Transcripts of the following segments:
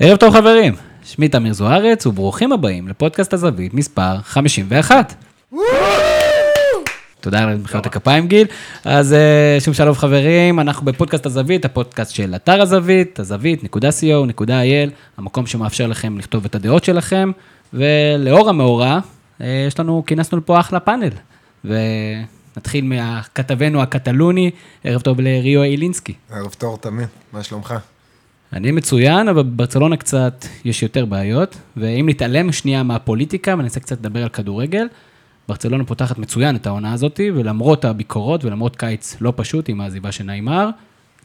ערב טוב חברים, שמי תמיר זוארץ וברוכים הבאים לפודקאסט הזווית מספר 51. תודה על מחיאות הכפיים גיל. אז אה, שוב שלום חברים, אנחנו בפודקאסט הזווית, הפודקאסט של אתר הזווית, הזווית.co.il, המקום שמאפשר לכם לכתוב את הדעות שלכם, ולאור המאורע, אה, יש לנו, כינסנו לפה אחלה פאנל. ונתחיל מכתבנו הקטלוני, ערב טוב לריו אילינסקי. ערב טוב, תמיר, מה שלומך? אני מצוין, אבל בברצלונה קצת יש יותר בעיות, ואם נתעלם שנייה מהפוליטיקה וננסה קצת לדבר על כדורגל, ברצלונה פותחת מצוין את העונה הזאת, ולמרות הביקורות ולמרות קיץ לא פשוט עם העזיבה של נעימר,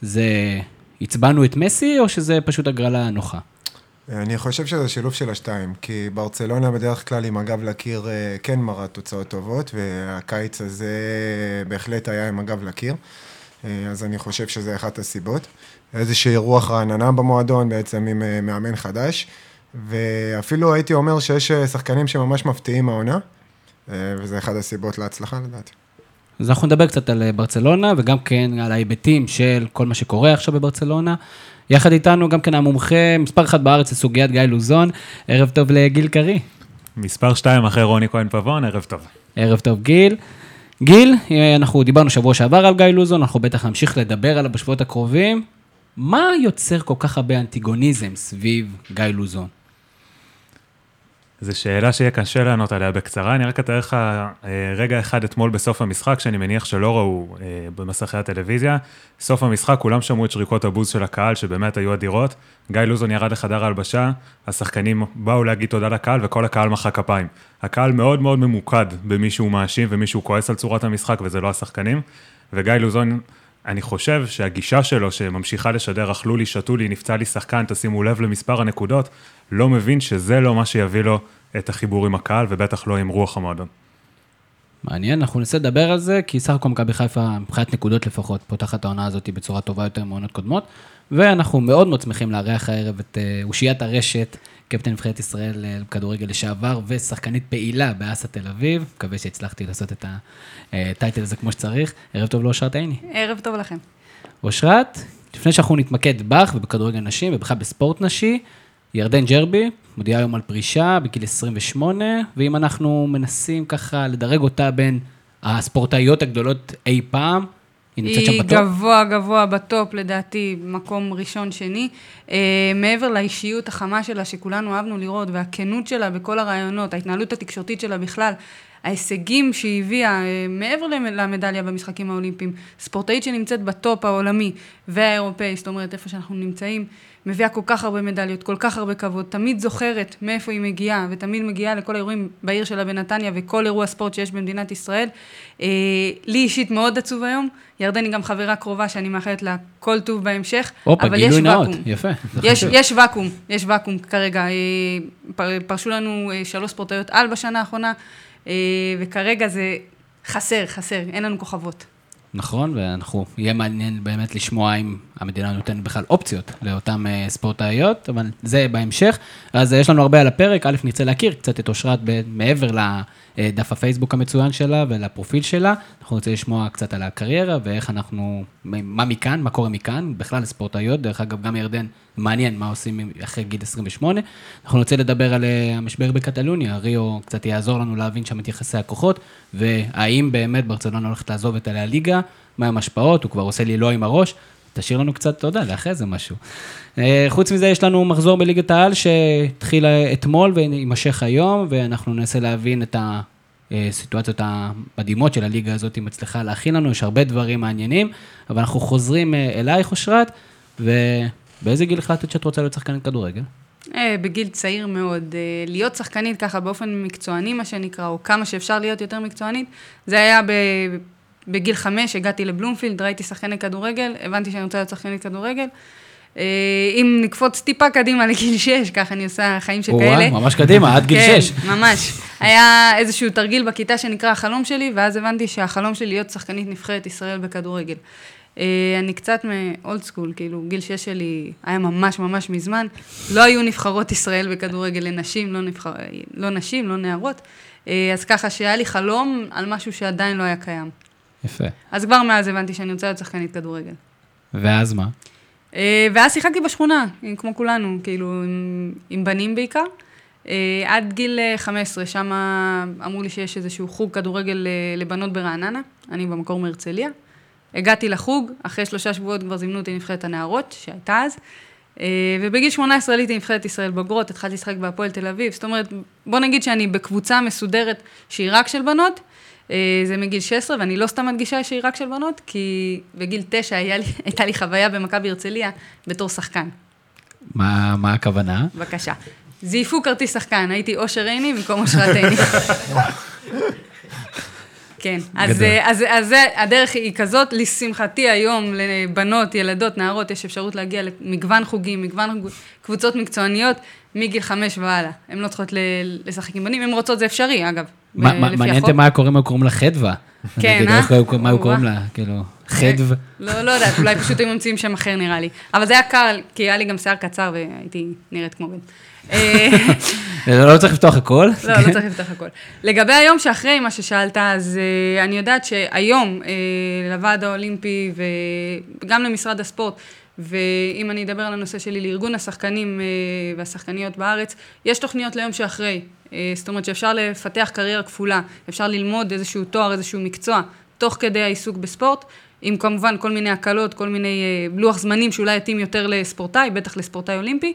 זה הצבענו את מסי, או שזה פשוט הגרלה נוחה? אני חושב שזה שילוב של השתיים, כי ברצלונה בדרך כלל עם הגב לקיר אה, כן מראה תוצאות טובות, והקיץ הזה בהחלט היה עם הגב לקיר, אה, אז אני חושב שזה אחת הסיבות. איזושהי רוח רעננה במועדון, בעצם עם אה, מאמן חדש, ואפילו הייתי אומר שיש שחקנים שממש מפתיעים העונה, וזה אחת הסיבות להצלחה לדעתי. אז אנחנו נדבר קצת על ברצלונה, וגם כן על ההיבטים של כל מה שקורה עכשיו בברצלונה. יחד איתנו גם כן המומחה, מספר אחת בארץ לסוגיית גיא לוזון, ערב טוב לגיל קרי. מספר שתיים אחרי רוני כהן פבון, ערב טוב. ערב טוב גיל. גיל, אנחנו דיברנו שבוע שעבר על גיא לוזון, אנחנו בטח נמשיך לדבר עליו בשבועות הקרובים. מה יוצר כל כך הרבה אנטיגוניזם סביב גיא לוזון? זו שאלה שיהיה קשה לענות עליה בקצרה, אני רק אתאר לך אה, רגע אחד אתמול בסוף המשחק, שאני מניח שלא ראו אה, במסכי הטלוויזיה. סוף המשחק, כולם שמעו את שריקות הבוז של הקהל, שבאמת היו אדירות. גיא לוזון ירד לחדר ההלבשה, השחקנים באו להגיד תודה לקהל, וכל הקהל מחא כפיים. הקהל מאוד מאוד ממוקד במי שהוא מאשים ומי שהוא כועס על צורת המשחק, וזה לא השחקנים. וגיא לוזון, אני חושב שהגישה שלו, שממשיכה לשדר, אכלו לי, שתו לי, נפצע לי שחקן, תשימו לב למספר הנקודות, לא מבין שזה לא מה שיביא לו את החיבור עם הקהל, ובטח לא עם רוח המועדון. מעניין, אנחנו ננסה לדבר על זה, כי סך הכל מכבי חיפה, מבחינת נקודות לפחות, פותחת העונה הזאת בצורה טובה יותר מעונות קודמות, ואנחנו מאוד מאוד שמחים לארח הערב את אה, אושיית הרשת, קפטן נבחרת ישראל לכדורגל לשעבר, ושחקנית פעילה באסה תל אביב, מקווה שהצלחתי לעשות את הטייטל אה, הזה כמו שצריך. ערב טוב לאושרת עיני. ערב טוב לכם. אושרת, לפני שאנחנו נתמקד בך ובכדורגל נשים ובכלל בספורט נשי, ירדן ג'רבי, מודיעה היום על פרישה בגיל 28, ואם אנחנו מנסים ככה לדרג אותה בין הספורטאיות הגדולות אי פעם, היא נמצאת שם בטופ? היא גבוה, גבוה בטופ, לדעתי, מקום ראשון-שני. אה, מעבר לאישיות החמה שלה, שכולנו אהבנו לראות, והכנות שלה בכל הרעיונות, ההתנהלות התקשורתית שלה בכלל, ההישגים שהיא הביאה, אה, מעבר למדליה במשחקים האולימפיים, ספורטאית שנמצאת בטופ העולמי והאירופאי, זאת אומרת, איפה שאנחנו נמצאים, מביאה כל כך הרבה מדליות, כל כך הרבה כבוד, תמיד זוכרת מאיפה היא מגיעה, ותמיד מגיעה לכל האירועים בעיר שלה בנתניה, וכל אירוע ספורט שיש במדינת ישראל. אה, לי אישית מאוד עצוב היום, ירדן היא גם חברה קרובה שאני מאחלת לה כל טוב בהמשך, אופה, אבל יש נאות, ואקום. יפה. יש, יש ואקום, יש ואקום כרגע. אה, פרשו לנו אה, שלוש ספורטאיות על בשנה האחרונה, אה, וכרגע זה חסר, חסר, אין לנו כוכבות. נכון, ואנחנו, יהיה מעניין באמת לשמוע אם המדינה נותנת בכלל אופציות לאותן uh, ספורטאיות, אבל זה בהמשך. אז uh, יש לנו הרבה על הפרק, א', נרצה להכיר קצת את אושרת מעבר לדף הפייסבוק המצוין שלה ולפרופיל שלה. אנחנו נרצה לשמוע קצת על הקריירה ואיך אנחנו, מה מכאן, מה קורה מכאן, בכלל לספורטאיות, דרך אגב, גם ירדן, מעניין מה עושים אחרי גיל 28. אנחנו נרצה לדבר על uh, המשבר בקטלוניה, ריו קצת יעזור לנו להבין שם את יחסי הכוחות, והאם באמת ברצלונה הולכת לעזוב את הליגה, מה הם השפעות, הוא כבר עושה לי לא עם הראש. תשאיר לנו קצת, אתה יודע, לאחרי זה משהו. אה, חוץ מזה, יש לנו מחזור בליגת העל שהתחיל אתמול ויימשך היום, ואנחנו ננסה להבין את הסיטואציות המדהימות של הליגה הזאת, אם מצליחה להכין לנו, יש הרבה דברים מעניינים, אבל אנחנו חוזרים אה, אלייך, אושרת, ובאיזה גיל החלטת שאת רוצה להיות שחקנית כדורגל? אה, בגיל צעיר מאוד. להיות שחקנית ככה באופן מקצועני, מה שנקרא, או כמה שאפשר להיות יותר מקצוענית, זה היה בגיל חמש הגעתי לבלומפילד, ראיתי שחקני כדורגל, הבנתי שאני רוצה להיות שחקנית כדורגל. אה, אם נקפוץ טיפה קדימה לגיל שש, ככה אני עושה חיים שכאלה. וואו, ממש קדימה, עד גיל כן, שש. כן, ממש. היה איזשהו תרגיל בכיתה שנקרא החלום שלי, ואז הבנתי שהחלום שלי להיות שחקנית נבחרת ישראל בכדורגל. אה, אני קצת מאולד סקול, כאילו, גיל שש שלי היה ממש ממש מזמן. לא היו נבחרות ישראל בכדורגל לנשים, לא, נבחר, לא נשים, לא נערות. אה, אז ככה שהיה לי חלום על משהו שעדיין לא היה קיים. יפה. אז כבר מאז הבנתי שאני רוצה להיות שחקנית כדורגל. ואז מה? אה, ואז שיחקתי בשכונה, כמו כולנו, כאילו, עם, עם בנים בעיקר. אה, עד גיל אה, 15, שם אמרו לי שיש איזשהו חוג כדורגל אה, לבנות ברעננה, אני במקור מהרצליה. הגעתי לחוג, אחרי שלושה שבועות כבר זימנו אותי לנבחרת הנערות, שהייתה אז. אה, ובגיל 18 עליתי לנבחרת ישראל בוגרות, התחלתי לשחק בהפועל תל אביב. זאת אומרת, בוא נגיד שאני בקבוצה מסודרת שהיא רק של בנות, אה, זה מגיל 16, ואני לא סתם מדגישה שהיא רק של בנות, כי בגיל 9 היה לי, הייתה לי חוויה במכבי הרצליה בתור שחקן. מה, מה הכוונה? בבקשה. זייפו כרטיס שחקן, הייתי אושר עיני במקום אושרת עיני. כן, אז, גדול. אז, אז זה, הדרך היא כזאת, לשמחתי היום לבנות, ילדות, נערות, יש אפשרות להגיע למגוון חוגים, מגוון קבוצות מקצועניות, מגיל חמש והלאה. הן לא צריכות לשחק עם בנים, אם רוצות זה אפשרי, אגב, מה- ב- מה- מעניין החוק. אותי מה קוראים, לה חדווה. כן, אה? היו- מה היו קוראים. לה? כאילו, חדו. לא, לא יודעת, אולי פשוט היו ממציאים שם אחר נראה לי. אבל זה היה קל, כי היה לי גם שיער קצר והייתי נראית כמו בן. אה, לא צריך לפתוח הכל. לא, לא צריך לפתוח הכל. לגבי היום שאחרי מה ששאלת, אז uh, אני יודעת שהיום לוועד האולימפי וגם למשרד הספורט, ואם אני אדבר על הנושא שלי, לארגון השחקנים והשחקניות בארץ, יש תוכניות ליום שאחרי. Uh, זאת אומרת שאפשר לפתח קריירה כפולה, אפשר ללמוד איזשהו תואר, איזשהו מקצוע, תוך כדי העיסוק בספורט. עם כמובן כל מיני הקלות, כל מיני uh, לוח זמנים שאולי יתאים יותר לספורטאי, בטח לספורטאי אולימפי,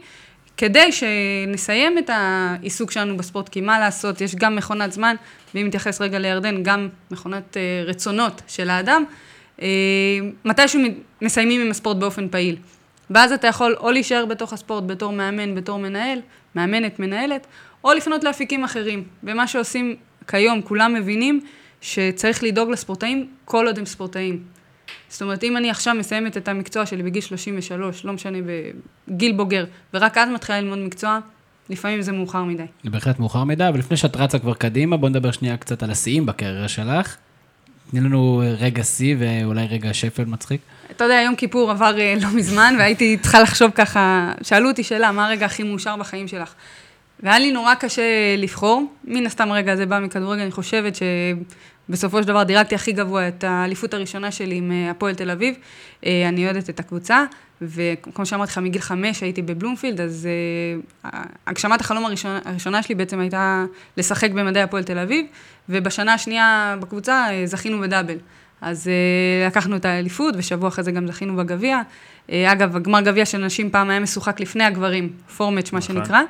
כדי שנסיים את העיסוק שלנו בספורט, כי מה לעשות, יש גם מכונת זמן, ואם נתייחס רגע לירדן, גם מכונת אה, רצונות של האדם, אה, מתישהו מסיימים עם הספורט באופן פעיל. ואז אתה יכול או להישאר בתוך הספורט בתור מאמן, בתור מנהל, מאמנת, מנהלת, או לפנות לאפיקים אחרים. ומה שעושים כיום, כולם מבינים שצריך לדאוג לספורטאים כל עוד הם ספורטאים. זאת אומרת, אם אני עכשיו מסיימת את המקצוע שלי בגיל 33, לא משנה, בגיל בוגר, ורק אז מתחילה ללמוד מקצוע, לפעמים זה מאוחר מדי. זה בהחלט מאוחר מדי, אבל לפני שאת רצה כבר קדימה, בוא נדבר שנייה קצת על השיאים בקריירה שלך. תני לנו רגע שיא ואולי רגע שפל מצחיק. אתה יודע, יום כיפור עבר אה, לא מזמן, והייתי צריכה לחשוב ככה, שאלו אותי שאלה, מה הרגע הכי מאושר בחיים שלך? והיה לי נורא קשה לבחור, מן הסתם הרגע הזה בא מכדורגל, אני חושבת שבסופו של דבר דירגתי הכי גבוה את האליפות הראשונה שלי עם אה, הפועל תל אביב. אה, אני אוהדת את הקבוצה, וכמו שאמרתי לך, מגיל חמש הייתי בבלומפילד, אז אה, הגשמת החלום הראשונה, הראשונה שלי בעצם הייתה לשחק במדעי הפועל תל אביב, ובשנה השנייה בקבוצה זכינו בדאבל. אז uh, לקחנו את האליפות, ושבוע אחרי זה גם זכינו בגביע. Uh, אגב, הגמר גביע של נשים פעם היה משוחק לפני הגברים, פורמץ' מה נכון. שנקרא,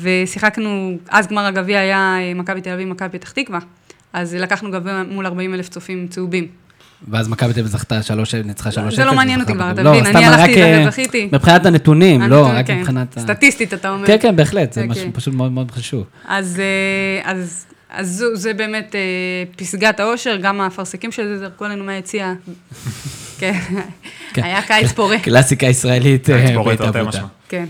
ושיחקנו, אז גמר הגביע היה אה, מכבי תל אביב, מכבי פתח תקווה, אז לקחנו גביע מול 40 אלף צופים צהובים. ואז מכבי תל אביב זכתה שלוש, ניצחה שלוש זה לא אפס, מעניין אותי כבר. אתה מבין, אני הלכתי, אה, זכיתי. מבחינת הנתונים, לא, רק כן. מבחינת... סטטיסטית, אתה אומר. כן, כן, בהחלט, זה אוקיי. משהו פשוט מאוד מאוד חשוב. אז, אה, זה באמת אה, פסגת האושר, גם האפרסקים של זה זרקו עלינו מהיציע. כן, כן. היה קיץ פורה. קלאסיקה ישראלית אה, קיץ פורה, תרתי. משמע. כן.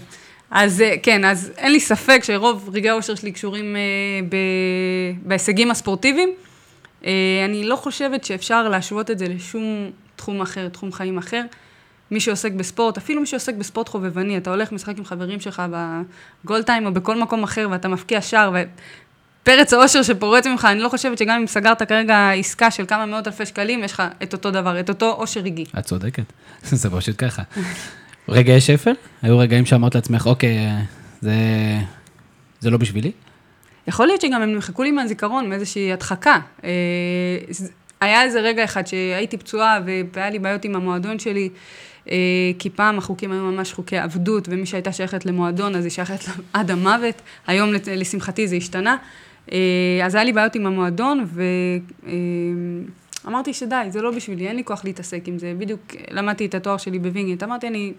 אז אה, כן, אז אין לי ספק שרוב רגעי האושר שלי קשורים אה, ב, בהישגים הספורטיביים. אה, אני לא חושבת שאפשר להשוות את זה לשום תחום אחר, תחום חיים אחר. מי שעוסק בספורט, אפילו מי שעוסק בספורט חובבני, אתה הולך משחק עם חברים שלך בגולדטיים או בכל מקום אחר ואתה מפקיע שער ופרץ האושר שפורץ ממך, אני לא חושבת שגם אם סגרת כרגע עסקה של כמה מאות אלפי שקלים, יש לך את אותו דבר, את אותו אושר רגעי. את צודקת, זה פשוט ככה. רגעי שפל? היו רגעים שאמרת לעצמך, אוקיי, זה, זה לא בשבילי? יכול להיות שגם הם נמחקו לי מהזיכרון, מאיזושהי הדחקה. אה, היה איזה רגע אחד שהייתי פצועה והיה לי בעיות עם המועדון שלי, אה, כי פעם החוקים היו ממש חוקי עבדות, ומי שהייתה שייכת למועדון, אז היא שייכת עד המוות. היום, לשמחתי, זה השתנה. אה, אז היה לי בעיות עם המועדון, ואמרתי שדי, זה לא בשבילי, אין לי כוח להתעסק עם זה. בדיוק למדתי את התואר שלי בווינגייט, אמרתי, אני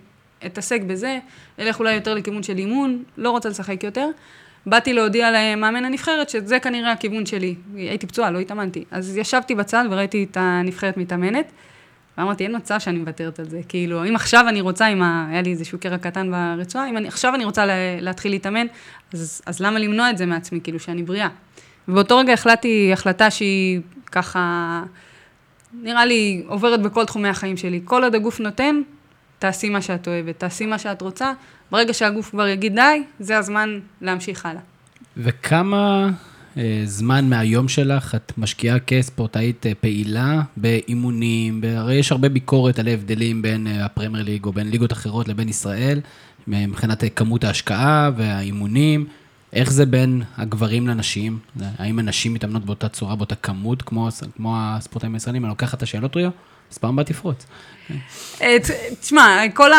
אתעסק בזה, אלך אולי יותר לכיוון של אימון, לא רוצה לשחק יותר. באתי להודיע למאמן הנבחרת שזה כנראה הכיוון שלי. הייתי פצועה, לא התאמנתי. אז ישבתי בצד וראיתי את הנבחרת מתאמנת, ואמרתי, אין מצב שאני מוותרת על זה. כאילו, אם עכשיו אני רוצה, אם. היה לי איזשהו קרע קטן ברצועה, אם אני, עכשיו אני רוצה לה, להתחיל להתאמן, אז, אז למה למנוע את זה מעצמי, כאילו, שאני בריאה? ובאותו רגע החלטתי החלטה שהיא ככה, נראה לי, עוברת בכל תחומי החיים שלי. כל עוד הגוף נותן, תעשי מה שאת אוהבת, תעשי מה שאת רוצה. ברגע שהגוף כבר יגיד די, זה הזמן להמשיך הלאה. וכמה אה, זמן מהיום שלך את משקיעה כספורטאית אה, פעילה באימונים, הרי יש הרבה ביקורת על ההבדלים בין אה, הפרמייר ליג או בין ליגות אחרות לבין ישראל, מבחינת כמות ההשקעה והאימונים. איך זה בין הגברים לנשים? האם הנשים מתאמנות באותה צורה, באותה כמות, כמו, כמו הספורטאים הישראלים? אני לוקח את השאלות, ריו? אז פעם הבאה תפרוץ. תשמע, כל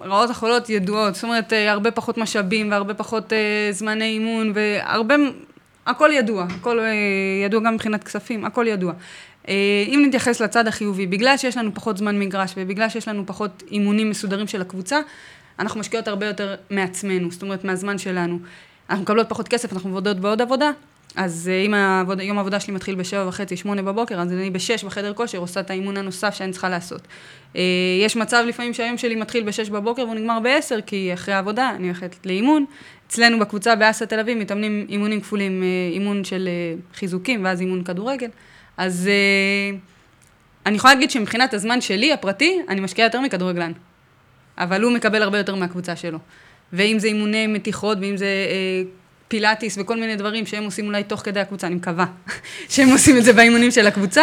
הרעות החולות ידועות, זאת אומרת, הרבה פחות משאבים והרבה פחות זמני אימון והרבה הכל ידוע, הכל אה, ידוע גם מבחינת כספים, הכל ידוע. אה, אם נתייחס לצד החיובי, בגלל שיש לנו פחות זמן מגרש ובגלל שיש לנו פחות אימונים מסודרים של הקבוצה, אנחנו משקיעות הרבה יותר מעצמנו, זאת אומרת מהזמן שלנו. אנחנו מקבלות פחות כסף, אנחנו עובדות בעוד עבודה, אז אה, אם העבוד, יום העבודה שלי מתחיל בשבע וחצי, שמונה בבוקר, אז אני בשש בחדר כושר עושה את האימון הנוסף שאני צריכה לעשות. יש מצב לפעמים שהיום שלי מתחיל בשש בבוקר והוא נגמר בעשר, כי אחרי העבודה אני הולכת לאימון, אצלנו בקבוצה באסה תל אביב מתאמנים אימונים כפולים, אה, אימון של אה, חיזוקים ואז אימון כדורגל. אז אה, אני יכולה להגיד שמבחינת הזמן שלי, הפרטי, אני משקיעה יותר מכדורגלן. אבל הוא מקבל הרבה יותר מהקבוצה שלו. ואם זה אימוני מתיחות, ואם זה אה, פילאטיס וכל מיני דברים שהם עושים אולי תוך כדי הקבוצה, אני מקווה שהם עושים את זה באימונים של הקבוצה,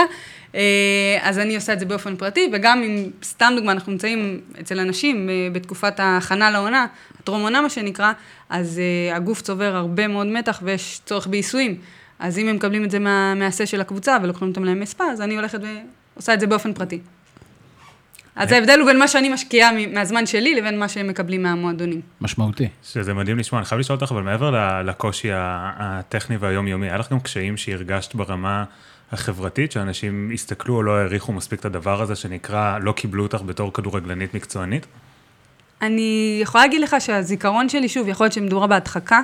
אה, אז אני עושה את זה באופן פרטי, וגם אם, סתם דוגמה, אנחנו נמצאים אצל אנשים אה, בתקופת ההכנה לעונה, טרום עונה מה שנקרא, אז uh, הגוף צובר הרבה מאוד מתח ויש צורך בעיסויים. אז אם הם מקבלים את זה מה, מהשה של הקבוצה ולוקחים אותם להם מספא, אז אני הולכת ועושה את זה באופן פרטי. אז ההבדל הוא בין מה שאני משקיעה מהזמן שלי לבין מה שהם מקבלים מהמועדונים. משמעותי. שזה מדהים לשמוע, אני חייב לשאול אותך, אבל מעבר לקושי הטכני והיומיומי, היה לך גם קשיים שהרגשת ברמה החברתית, שאנשים הסתכלו או לא העריכו מספיק את הדבר הזה שנקרא, לא קיבלו אותך בתור כדורגלנית מקצוענית? אני יכולה להגיד לך שהזיכרון שלי, שוב, יכול להיות שמדובר בהדחקה,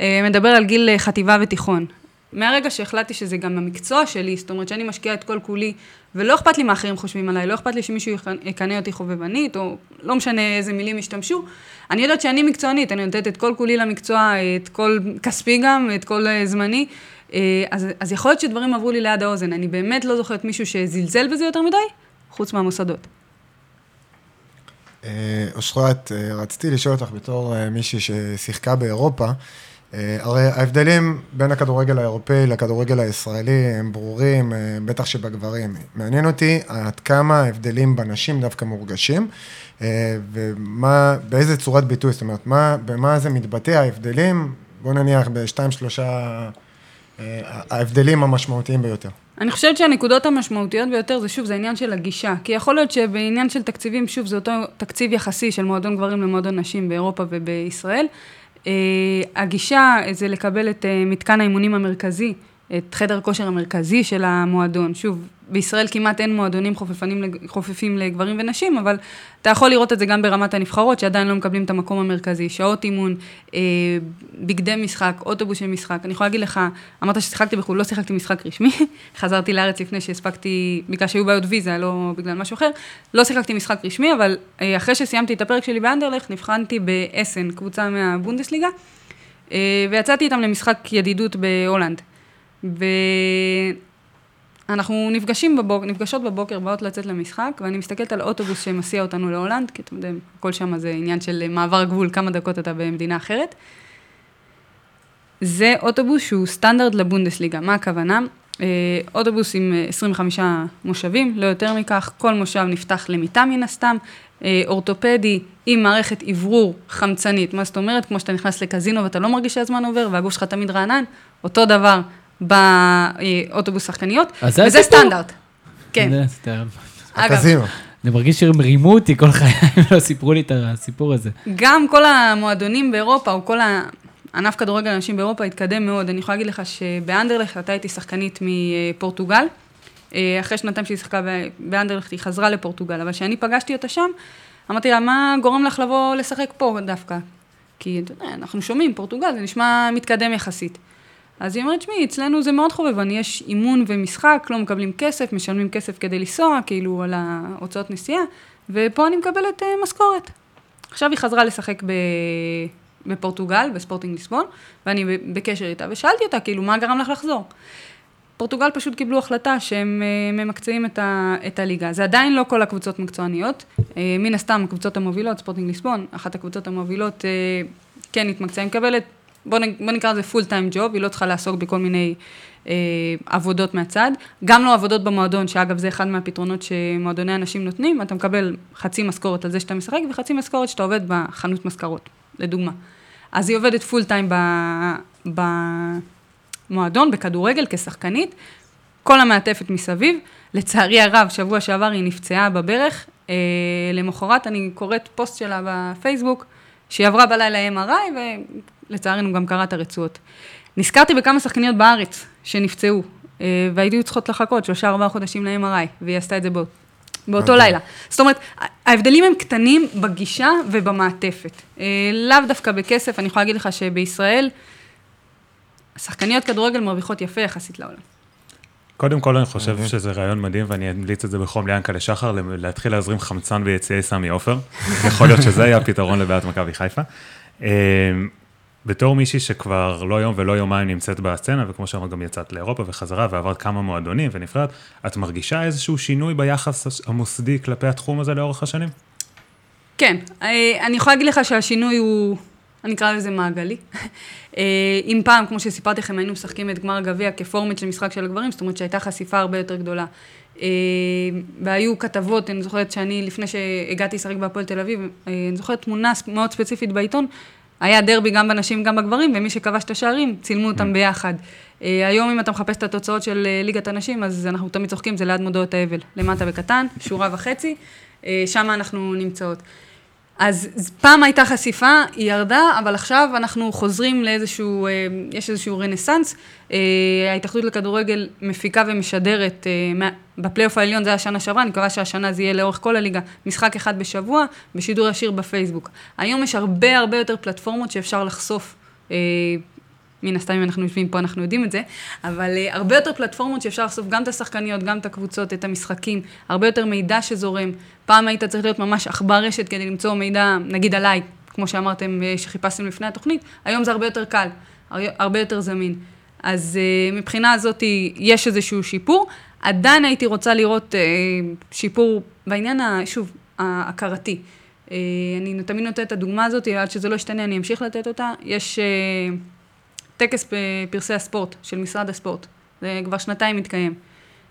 אה, מדבר על גיל אה, חטיבה ותיכון. מהרגע שהחלטתי שזה גם המקצוע שלי, זאת אומרת שאני משקיעה את כל כולי, ולא אכפת לי מה אחרים חושבים עליי, לא אכפת לי שמישהו יקנא אותי חובבנית, או לא משנה איזה מילים ישתמשו, אני יודעת שאני מקצוענית, אני נותנת את כל כולי למקצוע, את כל כספי גם, את כל אה, זמני, אז, אז יכול להיות שדברים עברו לי ליד האוזן, אני באמת לא זוכרת מישהו שזלזל בזה יותר מדי, חוץ מהמוסדות. אה, אושרת, אה, רציתי לשאול אותך בתור אה, מישהי ששיחקה באירופה, הרי ההבדלים בין הכדורגל האירופאי לכדורגל הישראלי הם ברורים, בטח שבגברים. מעניין אותי עד כמה ההבדלים בנשים דווקא מורגשים, ומה, באיזה צורת ביטוי, זאת אומרת, מה, במה זה מתבטא ההבדלים, בוא נניח בשתיים, שלושה, ההבדלים המשמעותיים ביותר. אני חושבת שהנקודות המשמעותיות ביותר זה שוב, זה העניין של הגישה. כי יכול להיות שבעניין של תקציבים, שוב, זה אותו תקציב יחסי של מועדון גברים למועדון נשים באירופה ובישראל. Uh, הגישה זה לקבל את uh, מתקן האימונים המרכזי, את חדר הכושר המרכזי של המועדון. שוב, בישראל כמעט אין מועדונים חופפים לגברים ונשים, אבל אתה יכול לראות את זה גם ברמת הנבחרות, שעדיין לא מקבלים את המקום המרכזי. שעות אימון, אה, בגדי משחק, אוטובוס של משחק. אני יכולה להגיד לך, אמרת ששיחקתי בחו"ל, לא שיחקתי משחק רשמי, חזרתי לארץ לפני שהספקתי, בגלל שהיו בעיות ויזה, לא בגלל משהו אחר, לא שיחקתי משחק רשמי, אבל אה, אחרי שסיימתי את הפרק שלי באנדרלך, נבחנתי באסן, קבוצה מהבונדסליגה, אה, ויצאתי איתם למשחק ידידות בהולנד. ו... אנחנו נפגשים בבוקר, נפגשות בבוקר, באות לצאת למשחק, ואני מסתכלת על אוטובוס שמסיע אותנו להולנד, כי אתם יודעים, הכל שם זה עניין של מעבר גבול, כמה דקות אתה במדינה אחרת. זה אוטובוס שהוא סטנדרט לבונדסליגה, מה הכוונה? אה, אוטובוס עם 25 אה, מושבים, לא יותר מכך, כל מושב נפתח למיטה מן הסתם, אה, אורתופדי עם מערכת אוורור חמצנית, מה זאת אומרת? כמו שאתה נכנס לקזינו ואתה לא מרגיש שהזמן עובר והגוף שלך תמיד רענן, אותו דבר באוטובוס שחקניות, וזה סטנדרט. כן. הקזינו. אני מרגיש שהם רימו אותי כל חיי, הם לא סיפרו לי את הסיפור הזה. גם כל המועדונים באירופה, או כל הענף כדורגל אנשים באירופה התקדם מאוד. אני יכולה להגיד לך שבאנדרלכט אתה הייתי שחקנית מפורטוגל. אה, אחרי שנתיים שהיא שיחקה באנדרלכט, היא חזרה לפורטוגל, אבל כשאני פגשתי אותה שם, אמרתי לה, מה גורם לך לבוא לשחק פה דווקא? כי אתה יודע, אנחנו שומעים, פורטוגל, זה נשמע מתקדם יחסית. אז היא אומרת, תשמעי, אצלנו זה מאוד חובבני, יש אימון ומשחק, לא מקבלים כסף, משלמים כסף כדי לנסוע, כאילו על ההוצאות נסיעה, ופה אני מקבלת uh, משכורת. עכשיו היא חזרה לשחק ב... בפורטוגל, בספורטינג ליסבון, ואני בקשר איתה, ושאלתי אותה, כאילו, מה גרם לך לחזור? פורטוגל פשוט קיבלו החלטה שהם אה, ממקצעים את, ה, את הליגה. זה עדיין לא כל הקבוצות מקצועניות. אה, מן הסתם, הקבוצות המובילות, ספורטינג ליסבון, אחת הקבוצות המובילות, כן התמקצעה, היא מקבלת בוא, נ, בוא נקרא לזה full time job, היא לא צריכה לעסוק בכל מיני אה, עבודות מהצד. גם לא עבודות במועדון, שאגב זה אחד מהפתרונות שמועדוני נשים נותנים, אתה מקבל חצי משכורת על זה שאתה משחק וחצי משכורת שאתה עובד בחנות מזכרות, לדוגמה. אז היא עובדת full time במועדון, בכדורגל, כשחקנית, כל המעטפת מסביב. לצערי הרב, שבוע שעבר היא נפצעה בברך, אה, למחרת אני קוראת פוסט שלה בפייסבוק, שהיא עברה בלילה MRI, ולצערנו גם קראת הרצועות. נזכרתי בכמה שחקניות בארץ שנפצעו, אה, והייתי צריכות לחכות שלושה ארבעה חודשים ל-MRI, והיא עשתה את זה באות, באותו לילה. זאת אומרת, ההבדלים הם קטנים בגישה ובמעטפת. אה, לאו דווקא בכסף, אני יכולה להגיד לך שבישראל, שחקניות כדורגל מרוויחות יפה יחסית לעולם. קודם כל, אני חושב שזה רעיון מדהים, ואני אמליץ את זה בחום ליענקלה שחר, להתחיל להזרים חמצן ביציעי סמי עופר. יכול להיות שזה יהיה הפתרון לבעיית מכבי חיפה. בתור מישהי שכבר לא יום ולא יומיים נמצאת בסצנה, וכמו שאמרת, גם יצאת לאירופה וחזרה ועברת כמה מועדונים ונבחרת, את מרגישה איזשהו שינוי ביחס המוסדי כלפי התחום הזה לאורך השנים? כן, אה, אני יכולה להגיד לך שהשינוי הוא, אני אקרא לזה מעגלי. אה, אם פעם, כמו שסיפרתי לכם, היינו משחקים את גמר הגביע כפורמט של משחק של הגברים, זאת אומרת שהייתה חשיפה הרבה יותר גדולה. אה, והיו כתבות, אני זוכרת שאני, לפני שהגעתי לשחק בהפועל תל אביב, אני זוכרת תמונה מאוד ספציפית בעיתון, היה דרבי גם בנשים, גם בגברים, ומי שכבש את השערים, צילמו אותם mm. ביחד. אה, היום, אם אתה מחפש את התוצאות של אה, ליגת הנשים, אז אנחנו תמיד צוחקים, זה ליד מודעות האבל. למטה בקטן, שורה וחצי, אה, שם אנחנו נמצאות. אז פעם הייתה חשיפה, היא ירדה, אבל עכשיו אנחנו חוזרים לאיזשהו, יש איזשהו רנסאנס. ההתאחדות לכדורגל מפיקה ומשדרת, בפלייאוף העליון זה היה שנה שעברה, אני מקווה שהשנה זה יהיה לאורך כל הליגה, משחק אחד בשבוע, בשידור ישיר בפייסבוק. היום יש הרבה הרבה יותר פלטפורמות שאפשר לחשוף מן הסתם אם אנחנו יושבים פה אנחנו יודעים את זה, אבל uh, הרבה יותר פלטפורמות שאפשר לחשוף גם את השחקניות, גם את הקבוצות, את המשחקים, הרבה יותר מידע שזורם. פעם היית צריך להיות ממש עכבר רשת כדי למצוא מידע, נגיד עליי, כמו שאמרתם, uh, שחיפשתם לפני התוכנית, היום זה הרבה יותר קל, הרבה יותר זמין. אז uh, מבחינה הזאת יש איזשהו שיפור. עדיין הייתי רוצה לראות uh, שיפור בעניין, ה, שוב, ההכרתי. Uh, אני תמיד נותנת את הדוגמה הזאת, עד שזה לא ישתנה אני אמשיך לתת אותה. יש... Uh, טקס בפרסי הספורט של משרד הספורט. זה כבר שנתיים מתקיים.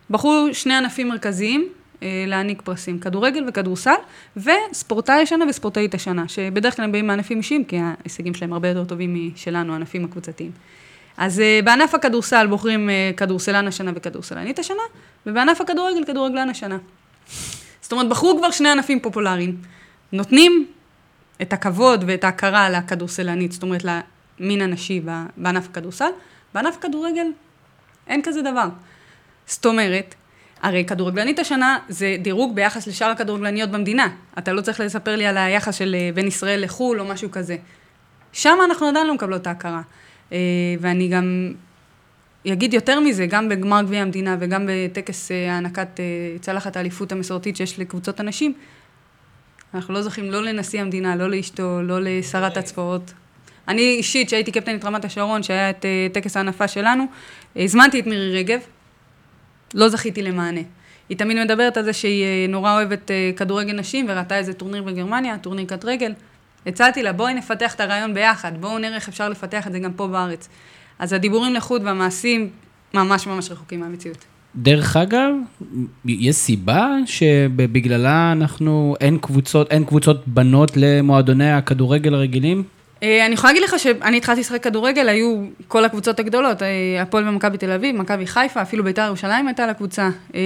בחרו שני ענפים מרכזיים אה, להעניק פרסים, כדורגל וכדורסל, וספורטאי השנה וספורטאית השנה, שבדרך כלל הם באים מענפים אישיים, כי ההישגים שלהם הרבה יותר טובים משלנו, הענפים הקבוצתיים. אז אה, בענף הכדורסל בוחרים אה, כדורסלן השנה וכדורסלנית השנה, ובענף הכדורגל כדורגלן השנה. זאת אומרת, בחרו כבר שני ענפים פופולריים. נותנים את הכבוד ואת ההכרה לכדורסלנית, זאת אומרת, המין הנשי בענף הכדורסל, בענף הכדורגל אין כזה דבר. זאת אומרת, הרי כדורגלנית השנה זה דירוג ביחס לשאר הכדורגלניות במדינה. אתה לא צריך לספר לי על היחס של אה, בין ישראל לחו"ל או משהו כזה. שם אנחנו עדיין לא מקבלות את ההכרה. אה, ואני גם אגיד יותר מזה, גם בגמר גביע המדינה וגם בטקס אה, הענקת צלחת האליפות המסורתית שיש לקבוצות הנשים, אנחנו לא זוכים לא לנשיא המדינה, לא לאשתו, לא לשרת התרבות, אני אישית, שהייתי קפטנית רמת השרון, שהיה את טקס ההנפה שלנו, הזמנתי את מירי רגב, לא זכיתי למענה. היא תמיד מדברת על זה שהיא נורא אוהבת כדורגל נשים, וראתה איזה טורניר בגרמניה, טורניר קט רגל. הצעתי לה, בואי נפתח את הרעיון ביחד, בואו נראה איך אפשר לפתח את זה גם פה בארץ. אז הדיבורים לחוד והמעשים ממש ממש רחוקים מהמציאות. דרך אגב, יש סיבה שבגללה אנחנו, אין קבוצות, אין קבוצות בנות למועדוני הכדורגל הרגילים? אה, אני יכולה להגיד לך שאני התחלתי לשחק כדורגל, היו כל הקבוצות הגדולות, אה, הפועל ומכבי תל אביב, מכבי חיפה, אפילו בית"ר ירושלים הייתה לקבוצה. אה,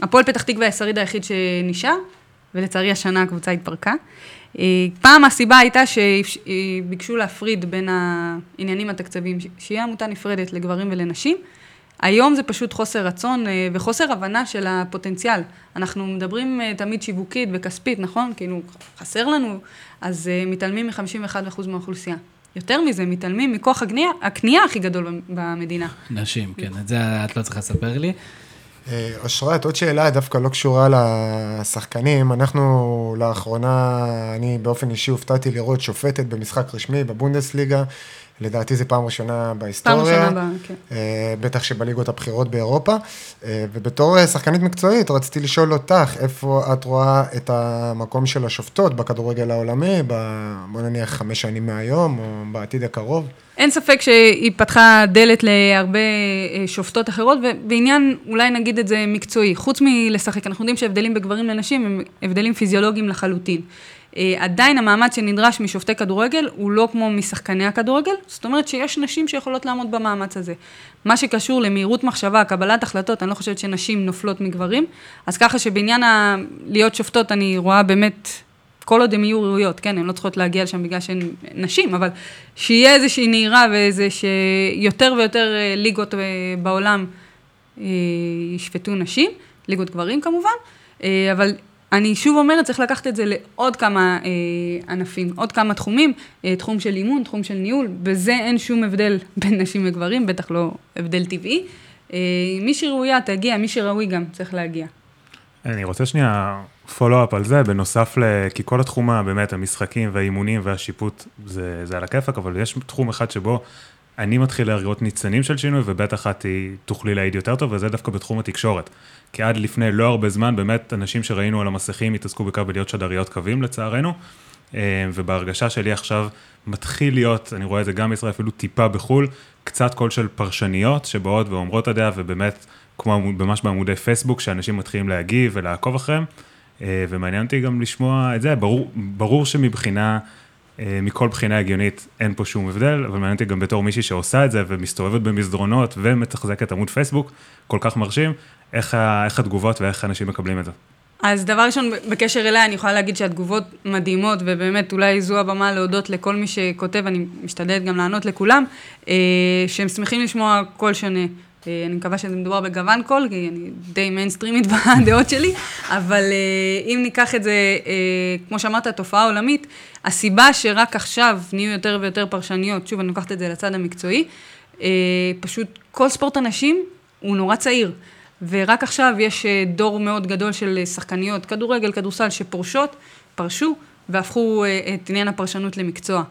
הפועל פתח תקווה השריד היחיד שנשאר, ולצערי השנה הקבוצה התפרקה. פעם הסיבה הייתה שביקשו להפריד בין העניינים התקציביים, שיהיה עמותה נפרדת לגברים ולנשים. היום זה פשוט חוסר רצון אה, וחוסר הבנה של הפוטנציאל. אנחנו מדברים אה, תמיד שיווקית וכספית, נכון? כאילו, חסר לנו, אז אה, מתעלמים מ-51% מהאוכלוסייה. יותר מזה, מתעלמים מכוח הקנייה הכי גדול במדינה. נשים, כן, את זה את לא צריכה לספר לי. אושרת, עוד שאלה דווקא לא קשורה לשחקנים. אנחנו לאחרונה, אני באופן אישי הופתעתי לראות שופטת במשחק רשמי בבונדסליגה, לדעתי זו פעם ראשונה בהיסטוריה. פעם ראשונה, כן. אה, בטח שבליגות הבכירות באירופה. אה, ובתור אה, שחקנית מקצועית, רציתי לשאול אותך, איפה את רואה את המקום של השופטות בכדורגל העולמי, ב- בוא נניח חמש שנים מהיום, או בעתיד הקרוב? אין ספק שהיא פתחה דלת להרבה שופטות אחרות, ובעניין, אולי נגיד את זה מקצועי, חוץ מלשחק, אנחנו יודעים שהבדלים בגברים לנשים הם הבדלים פיזיולוגיים לחלוטין. אה, עדיין המעמד שנדרש משופטי כדורגל הוא לא כמו משחקני הכדורגל, זאת אומרת שיש נשים שיכולות לעמוד במאמץ הזה. מה שקשור למהירות מחשבה, קבלת החלטות, אני לא חושבת שנשים נופלות מגברים, אז ככה שבעניין ה... להיות שופטות אני רואה באמת כל עוד הן יהיו ראויות, כן, הן לא צריכות להגיע לשם בגלל שהן נשים, אבל שיהיה איזושהי נהירה ואיזה שיותר ויותר אה, ליגות אה, בעולם ישפטו נשים, ליגות גברים כמובן, אבל אני שוב אומרת, צריך לקחת את זה לעוד כמה אה, ענפים, עוד כמה תחומים, אה, תחום של אימון, תחום של ניהול, בזה אין שום הבדל בין נשים לגברים, בטח לא הבדל טבעי. אה, מי שראויה תגיע, מי שראוי גם צריך להגיע. אני רוצה שנייה פולו-אפ על זה, בנוסף ל... כי כל התחום, באמת, המשחקים והאימונים והשיפוט, זה, זה על הכיפאק, אבל יש תחום אחד שבו אני מתחיל לראות ניצנים של שינוי, ובטח את תוכלי להעיד יותר טוב, וזה דווקא בתחום התקשורת. כי עד לפני לא הרבה זמן, באמת, אנשים שראינו על המסכים התעסקו בעיקר בלהיות שדריות קווים, לצערנו, אה, ובהרגשה שלי עכשיו מתחיל להיות, אני רואה את זה גם בישראל, אפילו טיפה בחו"ל, קצת קול של פרשניות שבאות ואומרות את הדעה, ובאמת, כמו ממש בעמודי פייסבוק, שאנשים מתחילים להגיב ולעקוב אחריהם, אה, ומעניין אותי גם לשמוע את זה, ברור, ברור שמבחינה, אה, מכל בחינה הגיונית אין פה שום הבדל, אבל מעניין אותי גם בתור מישהי שעושה את זה ומסתובבת במסדרונות ומתחזקת עמוד פייסבוק, כל כך מרשים, איך, ה- איך התגובות ואיך אנשים מקבלים את זה. אז דבר ראשון, בקשר אליה, אני יכולה להגיד שהתגובות מדהימות, ובאמת אולי זו הבמה להודות לכל מי שכותב, אני משתדלת גם לענות לכולם, אה, שהם שמחים לשמוע קול שונה. אה, אני מקווה שזה מדובר בגוון קול, כי אני די מיינסטרימית בדעות שלי, אבל אה, אם ניקח את זה, אה, כמו שאמרת, תופעה עולמית, הסיבה שרק עכשיו נהיו יותר ויותר פרשניות, שוב, אני לוקחת את זה לצד המקצועי, אה, פשוט כל ספורט הנשים הוא נורא צעיר. ורק עכשיו יש אה, דור מאוד גדול של אה, שחקניות כדורגל, כדורסל, שפורשות, פרשו, והפכו אה, את עניין הפרשנות למקצוע.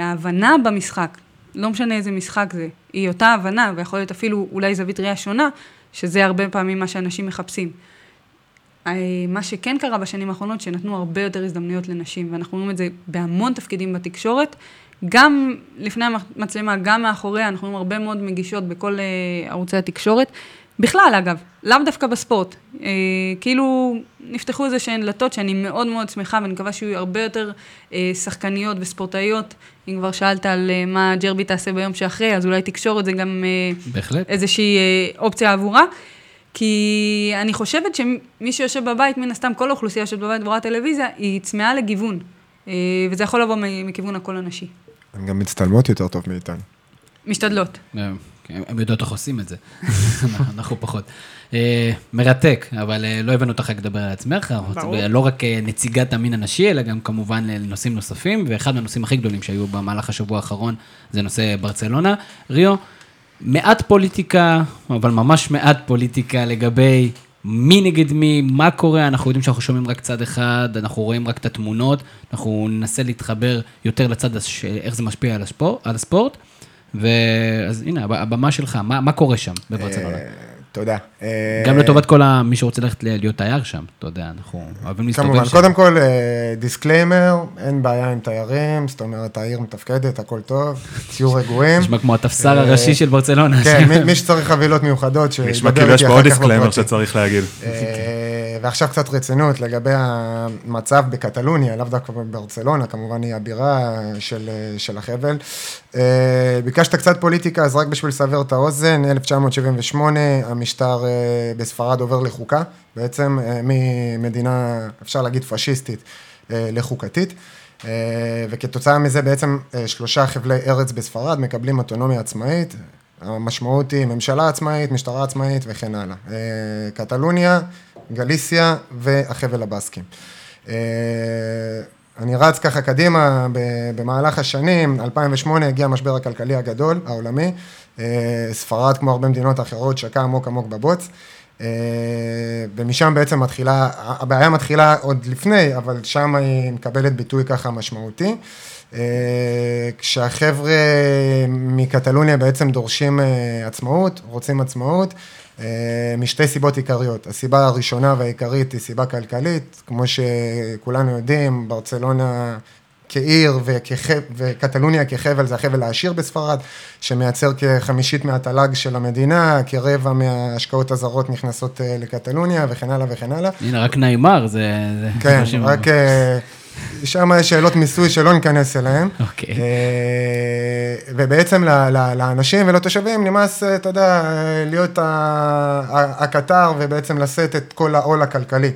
ההבנה במשחק, לא משנה איזה משחק זה, היא אותה הבנה, ויכול להיות אפילו אולי זווית ראייה שונה, שזה הרבה פעמים מה שאנשים מחפשים. מה שכן קרה בשנים האחרונות, שנתנו הרבה יותר הזדמנויות לנשים, ואנחנו רואים את זה בהמון תפקידים בתקשורת, גם לפני המצלמה, גם מאחוריה, אנחנו רואים הרבה מאוד מגישות בכל ערוצי התקשורת. בכלל, אגב, לאו דווקא בספורט. אה, כאילו, נפתחו איזה שהן דלתות שאני מאוד מאוד שמחה, ואני מקווה שיהיו הרבה יותר אה, שחקניות וספורטאיות. אם כבר שאלת על אה, מה ג'רבי תעשה ביום שאחרי, אז אולי תקשורת זה גם אה, בהחלט. איזושהי אה, אופציה עבורה. כי אני חושבת שמי שיושב בבית, מן הסתם כל האוכלוסייה שיושבת בבית ורואה טלוויזיה, היא צמאה לגיוון. אה, וזה יכול לבוא מכיוון הקול הנשי. הן גם מצטלמות יותר טוב מאיתנו. משתדלות. הם הם יודעות איך עושים את זה, אנחנו פחות. אה, מרתק, אבל אה, לא הבאנו אותך רק לדבר על עצמך. לא רק אה, נציגת המין הנשי, אלא גם כמובן לנושאים נוספים, ואחד מהנושאים הכי גדולים שהיו במהלך השבוע האחרון זה נושא ברצלונה. ריו, מעט פוליטיקה, אבל ממש מעט פוליטיקה לגבי מי נגד מי, מה קורה, אנחנו יודעים שאנחנו שומעים רק צד אחד, אנחנו רואים רק את התמונות, אנחנו ננסה להתחבר יותר לצד, הש- איך זה משפיע על הספורט, על הספורט. ואז הנה, הב- הבמה שלך, מה, מה קורה שם בברצלונה? אה, תודה. אה, גם לטובת כל מי שרוצה ללכת להיות תייר שם, אתה יודע, אנחנו אוהבים להסתובב כמובן, שם. קודם כל, disclaimer, אין בעיה עם תיירים, זאת אומרת, העיר מתפקדת, הכל טוב, תהיו רגועים. נשמע כמו הספסר אה, הראשי של ברצלונה. כן, מי- מי שצריך חבילות מיוחדות, נשמע שידבר כאילו יש איתי פה עוד אחר כך disclaimer. שצריך להגיד. אה, ועכשיו קצת רצינות לגבי המצב בקטלוניה, לאו דווקא בברצלונה, כמובן היא הבירה של, של החבל. אה, ביקשת קצת פוליטיקה, אז רק בשביל לסבר את האוזן, 1978, המשטר אה, בספרד עובר לחוקה, בעצם אה, ממדינה, אפשר להגיד פשיסטית, לחוקתית. אה, וכתוצאה מזה בעצם שלושה חבלי ארץ בספרד מקבלים אוטונומיה עצמאית. המשמעות היא ממשלה עצמאית, משטרה עצמאית וכן הלאה. אה, קטלוניה, גליסיה והחבל הבסקים. אה, אני רץ ככה קדימה, במהלך השנים, 2008 הגיע המשבר הכלכלי הגדול, העולמי. אה, ספרד, כמו הרבה מדינות אחרות, שקע עמוק עמוק בבוץ. אה, ומשם בעצם מתחילה, הבעיה מתחילה עוד לפני, אבל שם היא מקבלת ביטוי ככה משמעותי. כשהחבר'ה מקטלוניה בעצם דורשים עצמאות, רוצים עצמאות, משתי סיבות עיקריות. הסיבה הראשונה והעיקרית היא סיבה כלכלית, כמו שכולנו יודעים, ברצלונה כעיר וקטלוניה כחבל, זה החבל העשיר בספרד, שמייצר כחמישית מהתל"ג של המדינה, כרבע מההשקעות הזרות נכנסות אה, לקטלוניה וכן הלאה וכן הלאה. הנה, רק נעימר זה... כן, רק... אה, שם יש שאלות מיסוי שלא ניכנס אליהן. אוקיי. אה, ובעצם לאנשים ולתושבים נמאס, אתה יודע, להיות הקטר ובעצם לשאת את כל העול הכלכלי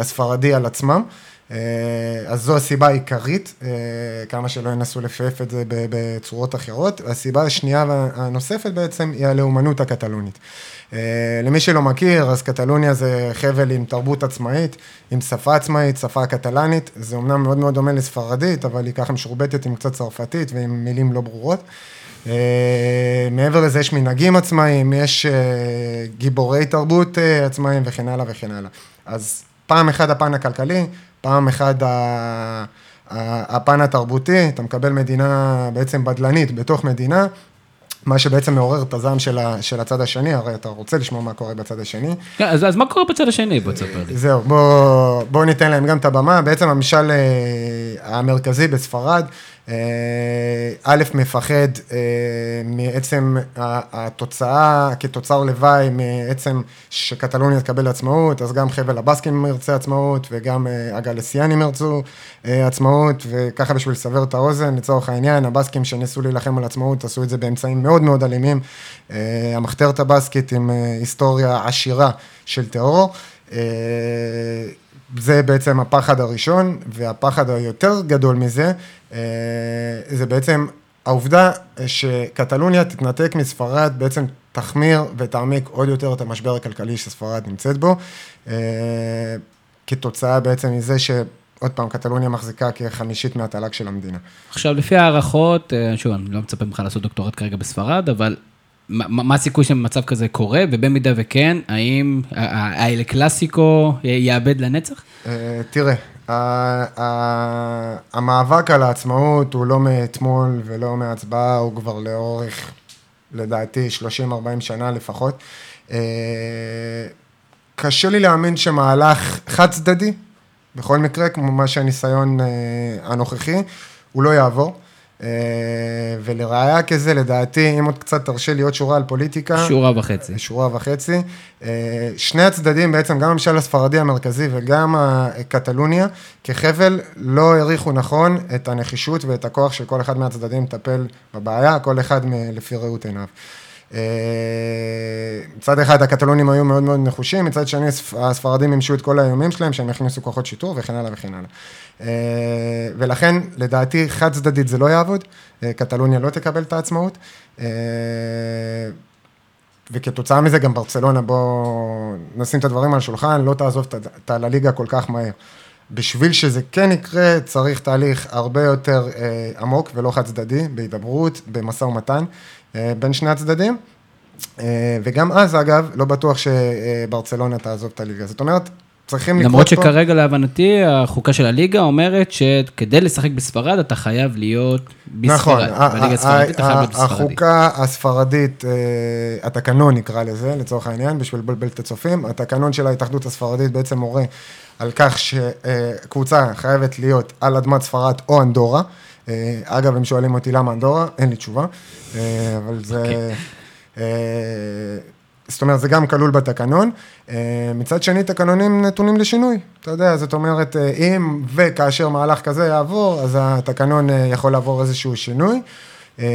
הספרדי על עצמם. אה, אז זו הסיבה העיקרית, אה, כמה שלא ינסו לפייף את זה בצורות אחרות. הסיבה השנייה והנוספת בעצם היא הלאומנות הקטלונית. אה, למי שלא מכיר, אז קטלוניה זה חבל עם תרבות עצמאית, עם שפה עצמאית, שפה קטלנית, זה אומנם מאוד מאוד דומה לספרדית, אבל היא ככה משורבטת עם קצת צרפתית ועם מילים לא ברורות. מעבר לזה יש מנהגים עצמאיים, יש גיבורי תרבות עצמאיים וכן הלאה וכן הלאה. אז פעם אחת הפן הכלכלי, פעם אחת הפן התרבותי, אתה מקבל מדינה בעצם בדלנית בתוך מדינה, מה שבעצם מעורר את הזעם של, של הצד השני, הרי אתה רוצה לשמוע מה קורה בצד השני. כן, אז, אז מה קורה בצד השני? בוא תספר לי. זהו, בוא, בוא ניתן להם גם את הבמה. בעצם המשל אה, המרכזי בספרד, א', מפחד אה, מעצם התוצאה כתוצר לוואי, מעצם שקטלוניה תקבל עצמאות, אז גם חבל הבסקים ירצה עצמאות, וגם הגלסיאנים ירצו עצמאות, וככה בשביל לסבר את האוזן, לצורך העניין, הבסקים שניסו להילחם על עצמאות עשו את זה באמצעים מאוד מאוד אלימים. המחתרת הבסקית עם היסטוריה עשירה של טרור. זה בעצם הפחד הראשון, והפחד היותר גדול מזה, אה, זה בעצם העובדה שקטלוניה תתנתק מספרד, בעצם תחמיר ותעמיק עוד יותר את המשבר הכלכלי שספרד נמצאת בו, אה, כתוצאה בעצם מזה ש... עוד פעם, קטלוניה מחזיקה כחמישית מהתל"ג של המדינה. עכשיו, לפי הערכות, אה, שוב, אני לא מצפה ממך לעשות דוקטורט כרגע בספרד, אבל מה הסיכוי שמצב כזה קורה, ובמידה וכן, האם האלה קלאסיקו יאבד לנצח? אה, תראה, המאבק על העצמאות הוא לא מאתמול ולא מהצבעה, הוא כבר לאורך, לדעתי, 30-40 שנה לפחות. אה, קשה לי להאמין שמהלך חד צדדי, בכל מקרה, כמו מה שהניסיון אה, הנוכחי, הוא לא יעבור. אה, ולראיה כזה, לדעתי, אם עוד קצת תרשה לי עוד שורה על פוליטיקה. שורה וחצי. שורה וחצי. אה, שני הצדדים, בעצם גם הממשל הספרדי המרכזי וגם קטלוניה, כחבל, לא העריכו נכון את הנחישות ואת הכוח של כל אחד מהצדדים לטפל בבעיה, כל אחד לפי ראות עיניו. אה, מצד אחד הקטלונים היו מאוד מאוד נחושים, מצד שני הספרדים מימשו את כל האיומים שלהם, שהם הכניסו כוחות שיטור וכן הלאה וכן הלאה. אה, ולכן, לדעתי, חד צדדית זה לא יעבוד, אה, קטלוניה לא תקבל את העצמאות, וכתוצאה מזה גם ברצלונה, בואו נשים את הדברים על השולחן, לא תעזוב את הליגה כל כך מהר. בשביל שזה כן יקרה, צריך תהליך הרבה יותר אה, עמוק ולא חד צדדי, בהידברות, במשא ומתן אה, בין שני הצדדים. אה, וגם אז, אגב, לא בטוח שברצלונה תעזוב את הליגה. זאת אומרת, צריכים לקרות פה... למרות שכרגע, להבנתי, החוקה של הליגה אומרת שכדי לשחק בספרד, אתה חייב להיות בספרד. נכון, בליגה הספרדית אתה חייב להיות בספרדי. החוקה הספרדית, אה, התקנון נקרא לזה, לצורך העניין, בשביל לבלבל את הצופים, התקנון של ההתאחדות הספרדית בעצם מורה על כך שקבוצה חייבת להיות על אדמת ספרד או אנדורה. אה, אגב, הם שואלים אותי למה אנדורה, אין לי תשובה, אה, אבל זה... זאת אומרת, זה גם כלול בתקנון. מצד שני, תקנונים נתונים לשינוי. אתה יודע, זאת אומרת, אם וכאשר מהלך כזה יעבור, אז התקנון יכול לעבור איזשהו שינוי. אה,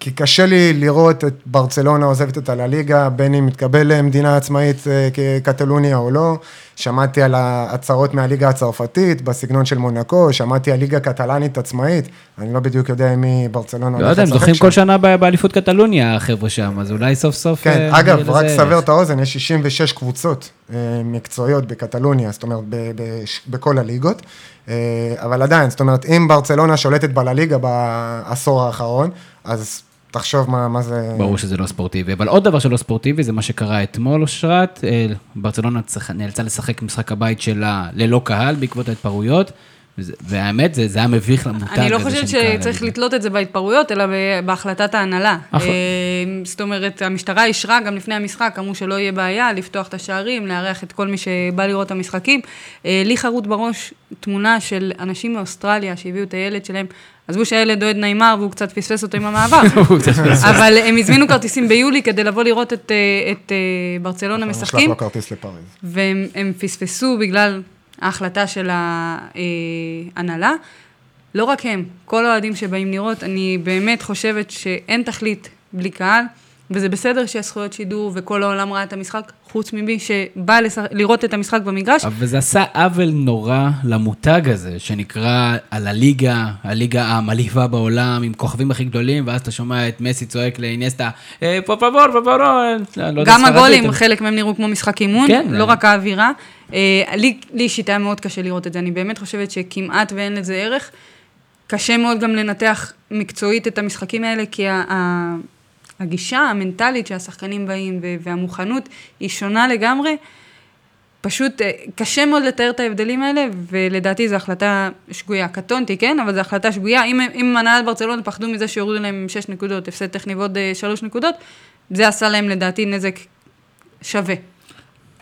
כי קשה לי לראות את ברצלונה עוזבת את הליגה, בין אם מתקבל למדינה עצמאית אה, כקטלוניה או לא. שמעתי על ההצהרות מהליגה הצרפתית, בסגנון של מונקו, שמעתי על ליגה קטלנית עצמאית, אני לא בדיוק יודע מי ברצלונה לא יודע, הם זוכים כל שנה באליפות קטלוניה, החבר'ה שם, אז אולי סוף סוף... כן, אה, אגב, רק סבר את האוזן, יש 66 קבוצות מקצועיות בקטלוניה, זאת אומרת, בכל הליגות. אה, אבל עדיין, זאת אומרת, אם ברצלונה שולטת בלליגה בעשור האחרון, אז תחשוב מה, מה זה... ברור שזה לא ספורטיבי, אבל עוד דבר שלא ספורטיבי זה מה שקרה אתמול, אושרת. אה, ברצלונה נאלצה לשחק משחק הבית שלה ללא קהל בעקבות ההתפרעויות, והאמת, זה זה היה מביך למותג אני לא חושבת שצריך. לתלות את זה בהתפרעויות, אלא בהחלטת ההנהלה. החל- אה, זאת אומרת, המשטרה אישרה גם לפני המשחק, אמרו שלא יהיה בעיה לפתוח את השערים, לארח את כל מי שבא לראות את המשחקים. אה, לי חרוט בראש תמונה של אנשים מאוסטרליה שהביאו את הילד שלהם. עזבו שהילד אוהד נעימר והוא קצת פספס אותו עם המעבר. אבל הם הזמינו כרטיסים ביולי כדי לבוא לראות את, אה, את אה, ברצלונה נשלח משחקים. לו כרטיס לפריז. והם הם פספסו בגלל ההחלטה של ההנהלה. לא רק הם, כל האוהדים שבאים לראות, אני באמת חושבת שאין תכלית בלי קהל, וזה בסדר שיש זכויות שידור וכל העולם ראה את המשחק, חוץ ממי שבא לש... לראות את המשחק במגרש. אבל זה עשה עוול נורא למותג הזה, שנקרא על הליגה, הליגה המלהיבה בעולם, עם כוכבים הכי גדולים, ואז אתה שומע את מסי צועק לאינסטה, "אה, פה פבור, פבור, לא יודע גם הגולים, חלק מהם נראו כמו משחק אימון, כן, לא זה- רק האווירה. אה, לי אישית היה מאוד קשה לראות את זה, אני באמת חושבת שכמעט ואין לזה ערך. קשה מאוד גם לנתח מקצועית את המשחקים האלה, כי הגישה המנטלית שהשחקנים באים והמוכנות היא שונה לגמרי. פשוט אה, קשה מאוד לתאר את ההבדלים האלה, ולדעתי זו החלטה שגויה. קטונתי, כן? אבל זו החלטה שגויה. אם, אם הנהלת ברצלונה פחדו מזה שיורידו להם 6 נקודות, הפסד טכני ועוד 3 נקודות, זה עשה להם לדעתי נזק שווה.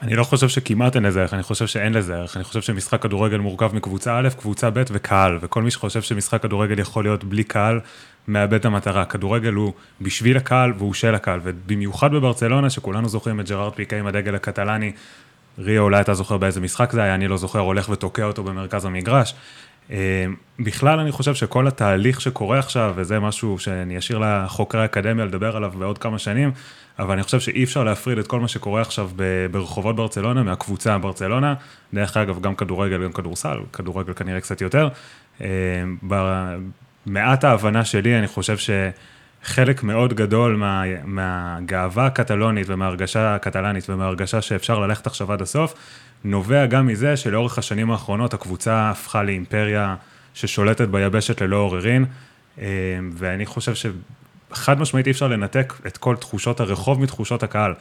אני לא חושב שכמעט אין לזה ערך, אני חושב שאין לזה ערך. אני חושב שמשחק כדורגל מורכב מקבוצה א', קבוצה ב' וקהל, וכל מי שחושב שמשחק כדורגל יכול להיות בלי קהל, מאבד את המטרה. כדורגל הוא בשביל הקהל והוא של הקהל, ובמיוחד בברצלונה, שכולנו זוכרים את ג'רארד פיקה עם הדגל הקטלני, ריו, אולי אתה זוכר באיזה משחק זה היה, אני לא זוכר, הולך ותוקע אותו במרכז המגרש. אה, בכלל, אני חושב שכל התהליך שקורה עכשיו, וזה משהו שאני אשאיר לחוקרי האקדמיה לדבר עליו בעוד כמה שנים, אבל אני חושב שאי אפשר להפריד את כל מה שקורה עכשיו ברחובות ברצלונה מהקבוצה ברצלונה. דרך אגב, גם כדורגל, גם כדורסל, כדורגל כנראה קצת יותר. במעט ההבנה שלי, אני חושב שחלק מאוד גדול מה, מהגאווה הקטלונית ומההרגשה הקטלנית ומההרגשה שאפשר ללכת עכשיו עד הסוף, נובע גם מזה שלאורך השנים האחרונות הקבוצה הפכה לאימפריה ששולטת ביבשת ללא עוררין, אה, ואני חושב שחד משמעית אי אפשר לנתק את כל תחושות הרחוב מתחושות הקהל.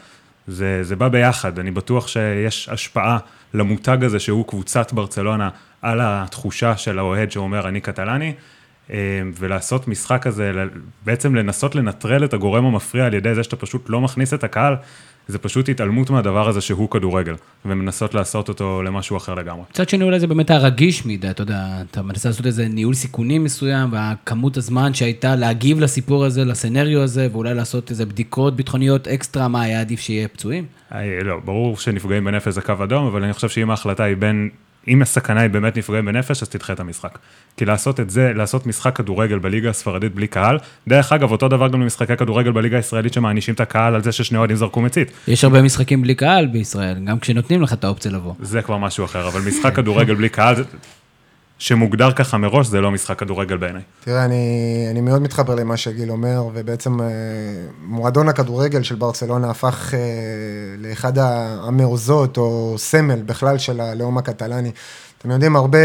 זה, זה בא ביחד, אני בטוח שיש השפעה למותג הזה שהוא קבוצת ברצלונה על התחושה של האוהד שאומר אני קטלני, ולעשות משחק כזה, בעצם לנסות לנטרל את הגורם המפריע על ידי זה שאתה פשוט לא מכניס את הקהל, זה פשוט התעלמות מהדבר הזה שהוא כדורגל, ומנסות לעשות אותו למשהו אחר לגמרי. מצד שני, אולי זה באמת היה רגיש מדי, אתה יודע, אתה מנסה לעשות איזה ניהול סיכונים מסוים, והכמות הזמן שהייתה להגיב לסיפור הזה, לסצנריו הזה, ואולי לעשות איזה בדיקות ביטחוניות אקסטרה, מה היה עדיף שיהיה פצועים? אה, לא, ברור שנפגעים בנפש זה קו אדום, אבל אני חושב שאם ההחלטה היא בין, אם הסכנה היא באמת נפגעים בנפש, אז תדחה את המשחק. כי לעשות את זה, לעשות משחק כדורגל בליגה הספרדית בלי קהל, דרך אגב, אותו דבר גם למשחקי כדורגל בליגה הישראלית שמענישים את הקהל על זה ששני אוהדים זרקו מצית. יש הרבה משחקים בלי קהל בישראל, גם כשנותנים לך את האופציה לבוא. זה כבר משהו אחר, אבל משחק כדורגל בלי קהל, שמוגדר ככה מראש, זה לא משחק כדורגל בעיניי. תראה, אני, אני מאוד מתחבר למה שגיל אומר, ובעצם אה, מועדון הכדורגל של ברצלונה הפך אה, לאחד המעוזות או סמל בכלל של הלאום הקטלני. אתם יודעים, הרבה,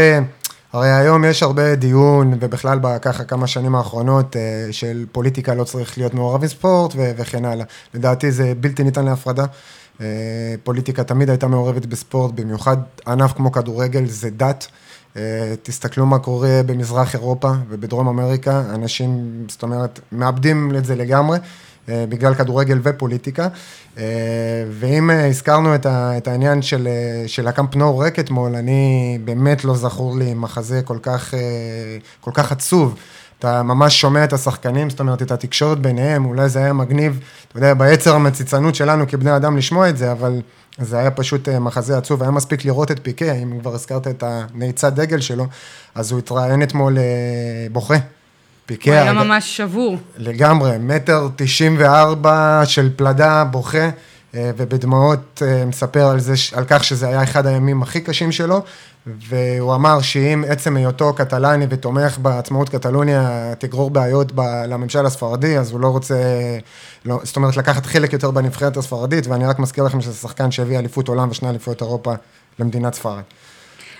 הרי היום יש הרבה דיון, ובכלל בככה כמה שנים האחרונות, אה, של פוליטיקה לא צריך להיות מעורב עם ספורט וכן הלאה. לדעתי זה בלתי ניתן להפרדה. פוליטיקה תמיד הייתה מעורבת בספורט, במיוחד ענף כמו כדורגל זה דת. אה, תסתכלו מה קורה במזרח אירופה ובדרום אמריקה, אנשים, זאת אומרת, מאבדים את זה לגמרי, אה, בגלל כדורגל ופוליטיקה. אה, ואם הזכרנו את, העניין של, של הקאמפ נו ריק אתמול, אני באמת לא זכור לי מחזה כל כך, כל כך עצוב. אתה ממש שומע את השחקנים, זאת אומרת, את התקשורת ביניהם, אולי זה היה מגניב, אתה יודע, ביצר המציצנות שלנו כבני אדם לשמוע את זה, אבל זה היה פשוט אה, מחזה עצוב, היה מספיק לראות את פיקה, אם כבר הזכרת את הנעיצת דגל שלו, אז הוא התראיין אתמול אה, בוכה. פיקה, הוא היה ממש שבור. לגמרי, מטר תשעים וארבע של פלדה בוכה, ובדמעות אה, מספר על, זה, על כך שזה היה אחד הימים הכי קשים שלו, והוא אמר שאם עצם היותו קטלני ותומך בעצמאות קטלוניה תגרור בעיות ב, לממשל הספרדי, אז הוא לא רוצה, לא, זאת אומרת, לקחת חלק יותר בנבחרת הספרדית, ואני רק מזכיר לכם שזה שחקן שהביא אליפות עולם ושני אליפויות אירופה למדינת ספרד.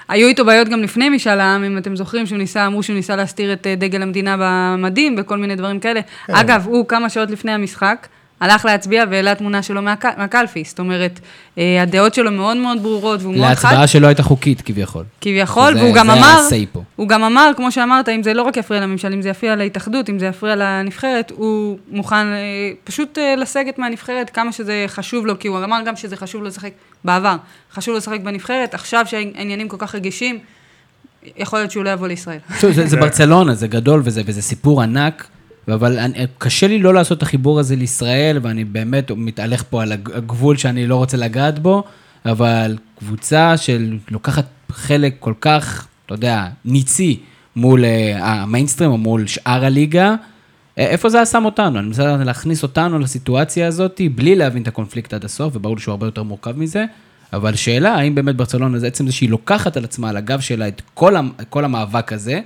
היו איתו בעיות גם לפני משאל העם, אם אתם זוכרים, שהוא ניסה, אמרו שהוא ניסה להסתיר את אה, דגל המדינה במדים וכל מיני דברים כאלה. כן. אגב, הוא כמה שעות לפני המשחק, הלך להצביע והעלה תמונה שלו מהק- מהקלפי. זאת אומרת, אה, הדעות שלו מאוד מאוד ברורות, והוא מאוד חד. להצבעה שלא הייתה חוקית כביכול. כביכול, זה- והוא גם זה אמר, ה-say פה. הוא גם אמר, כמו שאמרת, אם זה לא רק יפריע לממשל, אם זה יפריע להתאחדות, אם זה יפריע לנבחרת, הוא מוכן אה, פשוט אה, לסגת מהנבחרת כמה שזה חשוב לו, כי הוא אמר גם שזה חשוב לו לשחק בעבר. חשוב לו לשחק בנבחרת, עכשיו שהעניינים כל כך רגישים, יכול להיות שהוא לא יבוא לישראל. זה, זה ברצלונה, זה גדול וזה, וזה סיפור ענק, אבל אני, קשה לי לא לעשות את החיבור הזה לישראל, ואני באמת מתהלך פה על הג- הגבול שאני לא רוצה לגעת בו, אבל קבוצה שלוקחת חלק כל כך, אתה יודע, ניצי מול אה, המיינסטרים או מול שאר הליגה, אה, איפה זה שם אותנו? אני מנסה להכניס אותנו לסיטואציה הזאת בלי להבין את הקונפליקט עד הסוף, וברור שהוא הרבה יותר מורכב מזה. אבל שאלה, האם באמת ברצלונה, זה עצם זה שהיא לוקחת על עצמה, על הגב שלה, את כל, כל המאבק הזה,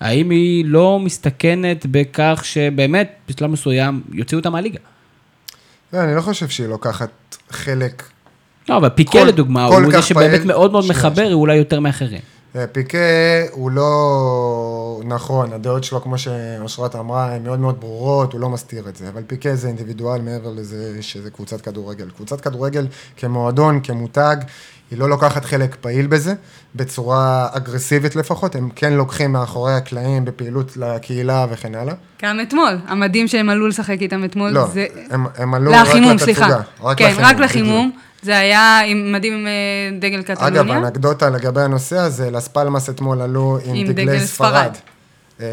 האם היא לא מסתכנת בכך שבאמת, בשלב מסוים, יוציאו אותה מהליגה? לא, אני לא חושב שהיא לוקחת חלק לא, אבל פיקה כל- לדוגמה, כל הוא זה שבאמת פעיל. מאוד מאוד שנייה, מחבר, שנייה. אולי יותר מאחרים. אה, פיקה הוא לא נכון, הדעות שלו, כמו שאושרת אמרה, הן מאוד מאוד ברורות, הוא לא מסתיר את זה, אבל פיקה זה אינדיבידואל מעבר לזה שזה קבוצת כדורגל. קבוצת כדורגל כמועדון, כמותג, היא לא לוקחת חלק פעיל בזה, בצורה אגרסיבית לפחות, הם כן לוקחים מאחורי הקלעים בפעילות לקהילה וכן הלאה. גם אתמול, המדים שהם עלו לשחק איתם אתמול, לא, זה... הם, הם עלו רק לחימום, לתצוגה. סליחה. רק כן, לחימום, רק לחימום. בדיוק. זה היה עם מדים עם אה, דגל קטלוניה. אגב, אנקדוטה לגבי הנושא הזה, לס פלמאס אתמול עלו עם, עם דגלי דגל ספרד. ספרד.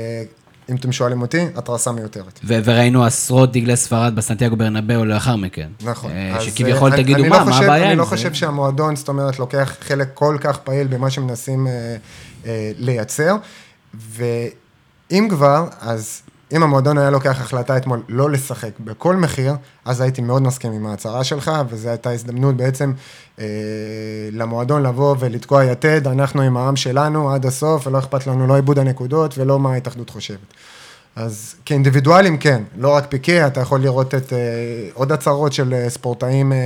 אם אתם שואלים אותי, התרסה מיותרת. וראינו עשרות דגלי ספרד בסנטיאגו ברנבאו לאחר מכן. נכון. אה, שכביכול אה, תגידו, אני מה, לא מה הבעיה עם זה? אני לא חושב שהמועדון, זאת אומרת, לוקח חלק כל כך פעיל במה שמנסים אה, לייצר, ואם כבר, אז אם המועדון היה לוקח החלטה אתמול לא לשחק בכל מחיר, אז הייתי מאוד מסכים עם ההצהרה שלך, וזו הייתה הזדמנות בעצם אה, למועדון לבוא ולתקוע יתד, אנחנו עם העם שלנו עד הסוף, ולא אכפת לנו לא איבוד הנקודות ולא מה ההתאחדות חושבת. אז כאינדיבידואלים כן, לא רק פיקה, אתה יכול לראות את אה, עוד הצהרות של אה, ספורטאים אה,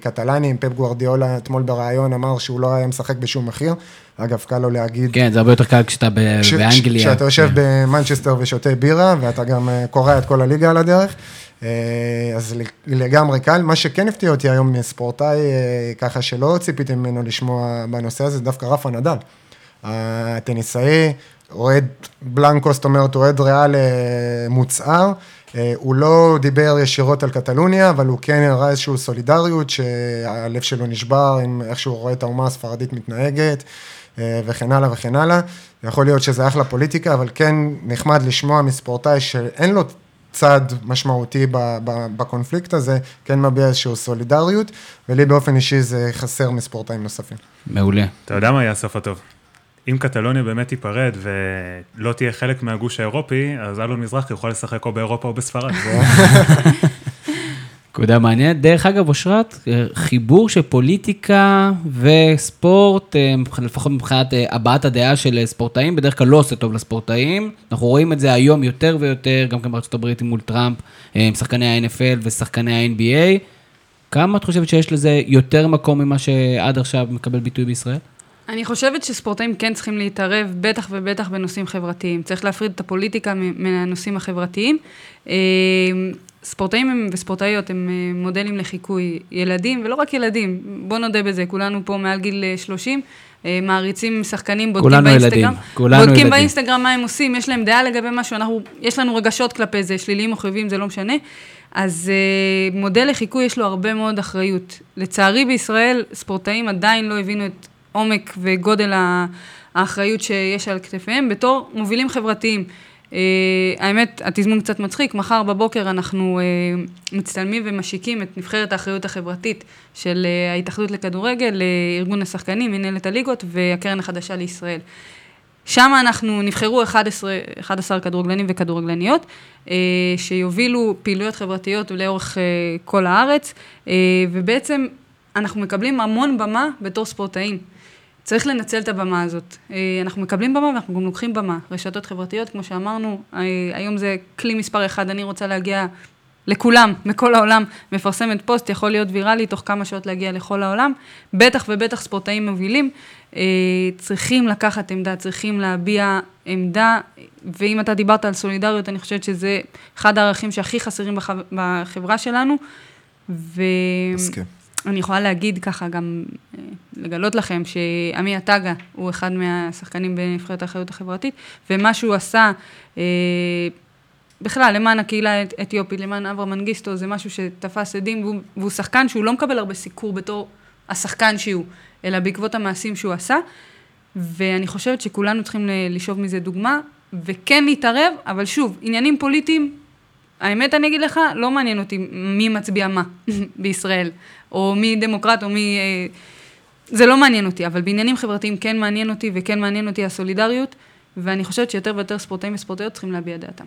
קטלנים, פפ גוארדיולה אתמול בריאיון אמר שהוא לא היה משחק בשום מחיר, אגב קל לו להגיד, כן, זה הרבה יותר קל כשאתה ב- כש- באנגליה. כשאתה יושב כן. במנצ'סטר ושותה בירה, ואתה גם אה, קורע את כל הליגה על הדרך, אה, אז לגמרי קל. מה שכן הפתיע אותי היום מספורטאי, אה, ככה שלא ציפיתי ממנו לשמוע בנושא הזה, דווקא רפה נדל. הטניסאי, אוהד בלנקו, זאת אומרת, אוהד ריאל אה, מוצהר. אה, הוא לא דיבר ישירות על קטלוניה, אבל הוא כן הראה איזושהי סולידריות, שהלב שלו נשבר עם איך שהוא רואה את האומה הספרדית מתנהגת, אה, וכן הלאה וכן הלאה. יכול להיות שזה אחלה פוליטיקה, אבל כן נחמד לשמוע מספורטאי שאין לו צד משמעותי בקונפליקט הזה, כן מביע איזושהי סולידריות, ולי באופן אישי זה חסר מספורטאים נוספים. מעולה. אתה יודע מה יהיה הסוף הטוב? אם קטלוניה באמת תיפרד ולא תהיה חלק מהגוש האירופי, אז אלון מזרחי יוכל לשחק או באירופה או בספרד. נקודה מעניינת. דרך אגב, אושרת, אה, חיבור של פוליטיקה וספורט, אה, לפחות מבחינת אה, הבעת הדעה של ספורטאים, בדרך כלל לא עושה טוב לספורטאים. אנחנו רואים את זה היום יותר ויותר, גם כאן בארצות הברית מול טראמפ, עם שחקני ה-NFL ושחקני ה-NBA. כמה את חושבת שיש לזה יותר מקום ממה שעד עכשיו מקבל ביטוי בישראל? אני חושבת שספורטאים כן צריכים להתערב, בטח ובטח בנושאים חברתיים. צריך להפריד את הפוליטיקה מהנושאים החברתיים. אה, ספורטאים הם, וספורטאיות הם אה, מודלים לחיקוי. ילדים, ולא רק ילדים, בוא נודה בזה, כולנו פה מעל גיל אה, 30, אה, מעריצים שחקנים, בודקים כולנו באינסטגרם. ילדים, כולנו בודקים ילדים. באינסטגרם מה הם עושים, יש להם דעה לגבי משהו, אנחנו, יש לנו רגשות כלפי זה, שליליים או חיוביים, זה לא משנה. אז מודל לחיקוי יש לו הרבה מאוד אחריות. לצערי בישראל, ספורטאים עדיין לא הבינו את עומק וגודל האחריות שיש על כתפיהם בתור מובילים חברתיים. Uh, האמת, התזמון קצת מצחיק, מחר בבוקר אנחנו uh, מצטלמים ומשיקים את נבחרת האחריות החברתית של uh, ההתאחדות לכדורגל, uh, ארגון השחקנים, מנהלת הליגות והקרן החדשה לישראל. שם אנחנו, נבחרו 11, 11 כדורגלנים וכדורגלניות, אה, שיובילו פעילויות חברתיות לאורך אה, כל הארץ, אה, ובעצם אנחנו מקבלים המון במה בתור ספורטאים. צריך לנצל את הבמה הזאת. אה, אנחנו מקבלים במה ואנחנו גם לוקחים במה. רשתות חברתיות, כמו שאמרנו, אה, היום זה כלי מספר אחד, אני רוצה להגיע לכולם, מכל העולם, מפרסמת פוסט, יכול להיות ויראלי, תוך כמה שעות להגיע לכל העולם. בטח ובטח ספורטאים מובילים. אה, צריכים לקחת עמדה, צריכים להביע עמדה, ואם אתה דיברת על סולידריות, אני חושבת שזה אחד הערכים שהכי חסרים בח... בחברה שלנו. ו... מסכים. אני יכולה להגיד ככה, גם אה, לגלות לכם, שעמי עטאגה הוא אחד מהשחקנים בנבחרת האחריות החברתית, ומה שהוא עשה, אה, בכלל, למען הקהילה האתיופית, למען אברהם מנגיסטו, זה משהו שתפס עדים, והוא, והוא שחקן שהוא לא מקבל הרבה סיקור בתור השחקן שהוא, אלא בעקבות המעשים שהוא עשה, ואני חושבת שכולנו צריכים לשאוב מזה דוגמה, וכן להתערב, אבל שוב, עניינים פוליטיים, האמת אני אגיד לך, לא מעניין אותי מי מצביע מה בישראל, או מי דמוקרט או מי... אה, זה לא מעניין אותי, אבל בעניינים חברתיים כן מעניין אותי, וכן מעניין אותי הסולידריות, ואני חושבת שיותר ויותר ספורטאים וספורטאיות צריכים להביע דעתם.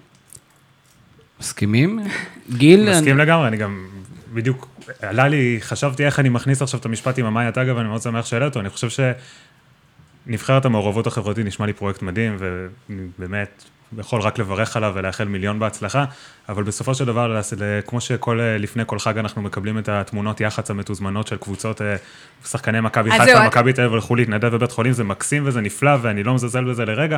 מסכימים? גיל? מסכים. לגמרי, אני גם בדיוק, עלה לי, חשבתי איך אני מכניס עכשיו את המשפט עם המאיה טאגה, ואני מאוד שמח שהעלה אותו, אני חושב שנבחרת המעורבות החברתית נשמע לי פרויקט מדהים, ובאמת, יכול רק לברך עליו ולאחל מיליון בהצלחה, אבל בסופו של דבר, כמו שכל, לפני כל חג אנחנו מקבלים את התמונות יח"צ המתוזמנות של קבוצות, אה, שחקני מכבי חיפה, מכבי תל אביב הלכו להתנדב בבית חולים, זה מקסים וזה נפלא, ואני לא מזלזל בזה לרגע,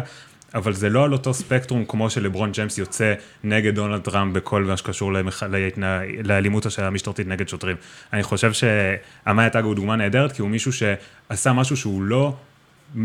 אבל זה לא על אותו ספקטרום כמו שלברון ג'יימס יוצא נגד דונלד טראמפ בכל מה שקשור למח... להתנה... לאלימות המשטרתית נגד שוטרים. אני חושב שעמאי טאגו הוא דוגמה נהדרת, כי הוא מישהו שעשה משהו שהוא לא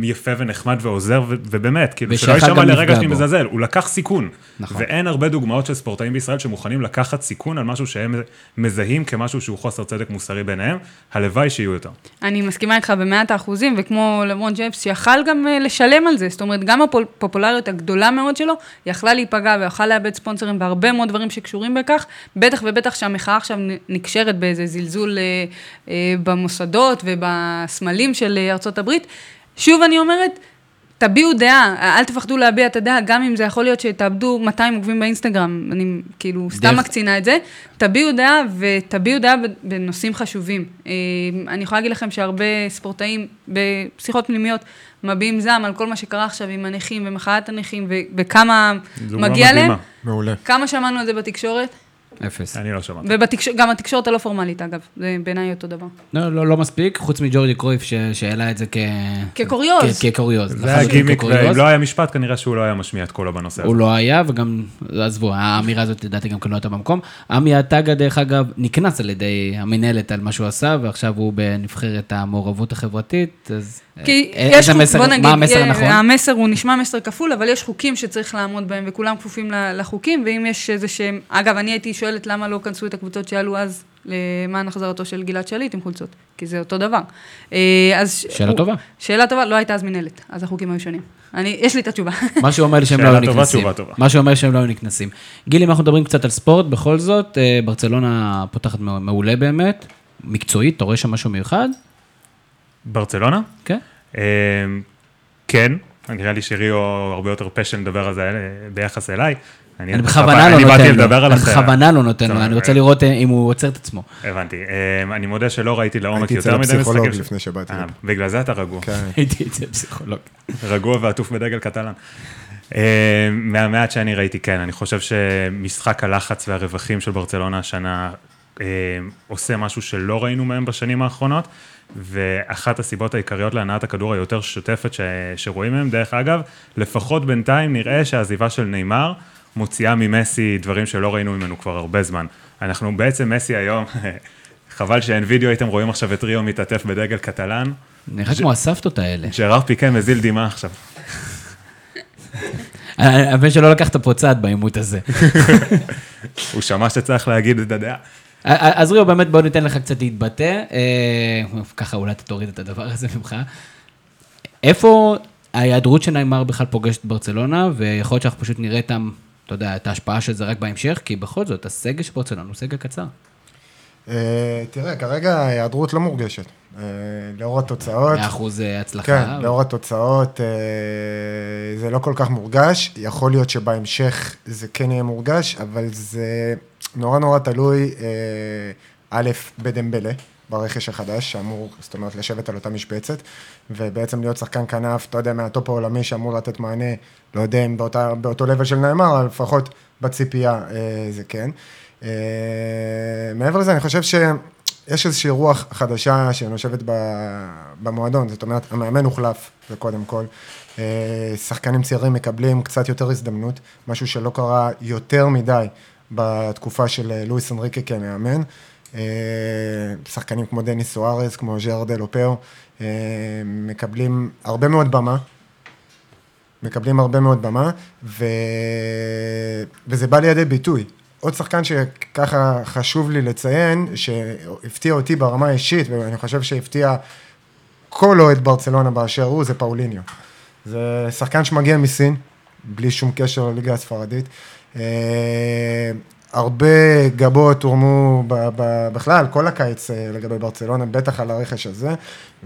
יפה ונחמד ועוזר, ו- ובאמת, כאילו, שלא יישמע לרגע שאני מזלזל, הוא לקח סיכון. נכון. ואין הרבה דוגמאות של ספורטאים בישראל שמוכנים לקחת סיכון על משהו שהם מזהים כמשהו שהוא חוסר צדק מוסרי ביניהם, הלוואי שיהיו יותר. אני מסכימה איתך במאת האחוזים, וכמו לברון ג'יימס, שיכל גם אה, לשלם על זה, זאת אומרת, גם הפופולריות הגדולה מאוד שלו, יכלה להיפגע ויכלה לאבד ספונסרים בהרבה מאוד דברים שקשורים בכך, בטח ובטח שהמחאה עכשיו נקשרת באיזה זלזול אה, אה, במוסדות ובסמלים של ארצות הברית. שוב אני אומרת, תביעו דעה, אל תפחדו להביע את הדעה, גם אם זה יכול להיות שתאבדו 200 עוקבים באינסטגרם, אני כאילו סתם דרך. מקצינה את זה, תביעו דעה ותביעו דעה בנושאים חשובים. אה, אני יכולה להגיד לכם שהרבה ספורטאים בשיחות פנימיות מביעים זעם על כל מה שקרה עכשיו עם הנכים ומחאת הנכים וכמה מגיע להם. מעולה. כמה שמענו על זה בתקשורת? אפס. אני לא שמעתי. וגם התקשורת הלא פורמלית, אגב, זה בעיניי אותו דבר. לא, לא, לא מספיק, חוץ מג'ורדי קרויף שהעלה את זה כ... כקוריוז. כקוריוז. זה היה גימיק, ואם לא היה משפט, כנראה שהוא לא היה משמיע את קולו בנושא הזה. הוא לא היה, וגם, עזבו, האמירה הזאת, לדעתי, גם כן לא הייתה במקום. עמי עטגה, דרך אגב, נקנס על ידי המינהלת על מה שהוא עשה, ועכשיו הוא בנבחרת המעורבות החברתית, אז... כי אה, יש, המסר, בוא נגיד, מה המסר הנכון? המסר הוא נשמע מסר כפול, אבל יש חוקים שצריך לעמוד בהם, וכולם כפופים לחוקים, ואם יש איזה שהם... אגב, אני הייתי שואלת למה לא כנסו את הקבוצות שעלו אז למען החזרתו של גלעד שליט עם חולצות, כי זה אותו דבר. אה, אז... שאלה הוא, טובה. שאלה טובה, לא הייתה אז מנהלת, אז החוקים היו שונים. אני, יש לי את התשובה. מה שאומר לי שהם לא היו נקנסים. מה שאומר שהם לא היו נקנסים. גילי, אם אנחנו מדברים קצת על ספורט, בכל זאת, אה, ברצלונה פותחת מעולה באמת, מקצועית, אתה רואה שם משהו מיוחד? ברצלונה? כן. כן, נראה לי שריו הרבה יותר פשן לדבר על זה אה, ביחס אליי. אני בכוונה לא נותן לו, אני בכוונה לא נותן לו, אני רוצה לראות אה, אם הוא עוצר את עצמו. הבנתי, אמ, אני מעט שלא ראיתי לעומק יותר מדי משחקים. הייתי אצל הפסיכולוג לפני שבאתי. אה, בגלל זה אתה רגוע. כן. הייתי אצל פסיכולוג. רגוע ועטוף בדגל קטלן. אמ, מהמעט שאני ראיתי, כן, אני חושב שמשחק הלחץ והרווחים של ברצלונה השנה עושה משהו שלא ראינו מהם בשנים האחרונות. ואחת הסיבות העיקריות להנעת הכדור היותר שוטפת ש... שרואים מהם, דרך אגב, לפחות בינתיים נראה שהעזיבה של נאמר מוציאה ממסי דברים שלא ראינו ממנו כבר הרבה זמן. אנחנו בעצם, מסי היום, חבל שאין וידאו, הייתם רואים עכשיו את ריו מתעטף בדגל קטלן. נראה כמו הסבתות האלה. ג'ראר פיקה מזיל דמעה עכשיו. הבן שלא לקח את הפוצעת בעימות הזה. הוא שמע שצריך להגיד את הדעה. אז ריו, באמת בוא ניתן לך קצת להתבטא, אה, ככה אולי אתה תוריד את הדבר הזה ממך. איפה ההיעדרות של נעימר בכלל פוגשת ברצלונה, ויכול להיות שאנחנו פשוט נראה איתם, אתה יודע, את ההשפעה של זה רק בהמשך, כי בכל זאת, הסגל של ברצלונה הוא סגל קצר. אה, תראה, כרגע ההיעדרות לא מורגשת. אה, לאור התוצאות... 100% הצלחה. כן, לאור התוצאות זה לא כל כך מורגש. יכול להיות שבהמשך זה כן יהיה מורגש, אבל זה... נורא נורא תלוי, אה, א', בדמבלה, ברכש החדש, שאמור, זאת אומרת, לשבת על אותה משבצת, ובעצם להיות שחקן כנף, אתה יודע, מהטופ העולמי שאמור לתת מענה, לא יודע אם באותה, באותו לבל של נאמר, אבל לפחות בציפייה אה, זה כן. אה, מעבר לזה, אני חושב ש... יש איזושהי רוח חדשה שנושבת במועדון, זאת אומרת, המאמן הוחלף, זה קודם כל. אה, שחקנים צעירים מקבלים קצת יותר הזדמנות, משהו שלא קרה יותר מדי בתקופה של אה, לואיס אנריקה כמאמן. אה, שחקנים כמו דניס סוארז, כמו ז'רדל אופאו, מקבלים הרבה מאוד במה. מקבלים הרבה מאוד במה, ו... וזה בא לידי ביטוי. עוד שחקן שככה חשוב לי לציין, שהפתיע אותי ברמה האישית, ואני חושב שהפתיע כל אוהד ברצלונה באשר הוא, זה פאוליניו. זה שחקן שמגיע מסין, בלי שום קשר לליגה הספרדית. אה, הרבה גבות הורמו בכלל, כל הקיץ אה, לגבי ברצלונה, בטח על הרכש הזה,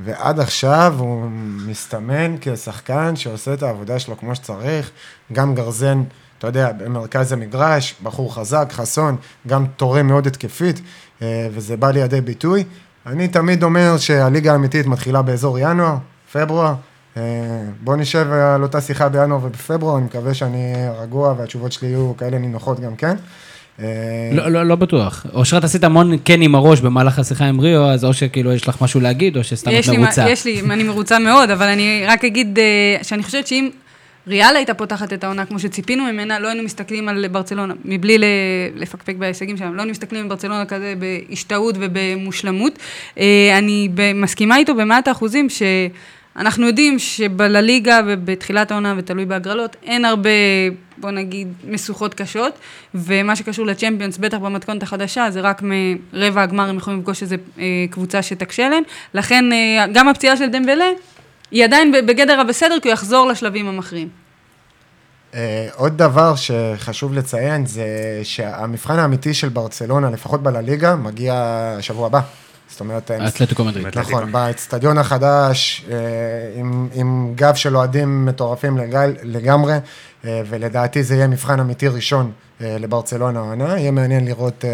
ועד עכשיו הוא מסתמן כשחקן שעושה את העבודה שלו כמו שצריך, גם גרזן, אתה יודע, במרכז המגרש, בחור חזק, חסון, גם תורם מאוד התקפית, אה, וזה בא לידי ביטוי. אני תמיד אומר שהליגה האמיתית מתחילה באזור ינואר, פברואר, בוא נשב על אותה שיחה בינואר ובפברואר, אני מקווה שאני רגוע והתשובות שלי יהיו כאלה נינוחות גם כן. אה, לא, לא, לא בטוח. אושרת עשית המון כן עם הראש במהלך השיחה עם ריו, אז או שכאילו יש לך משהו להגיד, או שסתם את מרוצה. יש לי, אני מרוצה מאוד, אבל אני רק אגיד אה, שאני חושבת שאם ריאל הייתה פותחת את העונה כמו שציפינו ממנה, לא היינו מסתכלים על ברצלונה, מבלי לפקפק בהישגים שלנו, לא היינו מסתכלים על ברצלונה כזה בהשתאות ובמושלמות. אני מסכימה איתו במאת האחוזים ש... אנחנו יודעים שבלליגה ובתחילת העונה ותלוי בהגרלות, אין הרבה, בוא נגיד, משוכות קשות, ומה שקשור לצ'מפיונס, בטח במתכונת החדשה, זה רק מרבע הגמר הם יכולים לפגוש איזה אה, קבוצה שתקשה להם, לכן אה, גם הפציעה של דמבלה היא עדיין בגדר הבסדר, כי הוא יחזור לשלבים המכריעים. אה, עוד דבר שחשוב לציין זה שהמבחן האמיתי של ברצלונה, לפחות בלליגה, מגיע שבוע הבא. זאת אומרת... אתלטיקו מדריד. נכון, באצטדיון החדש, אה, עם, עם גב של אוהדים מטורפים לגל, לגמרי, אה, ולדעתי זה יהיה מבחן אמיתי ראשון אה, לברצלונה העונה. יהיה מעניין לראות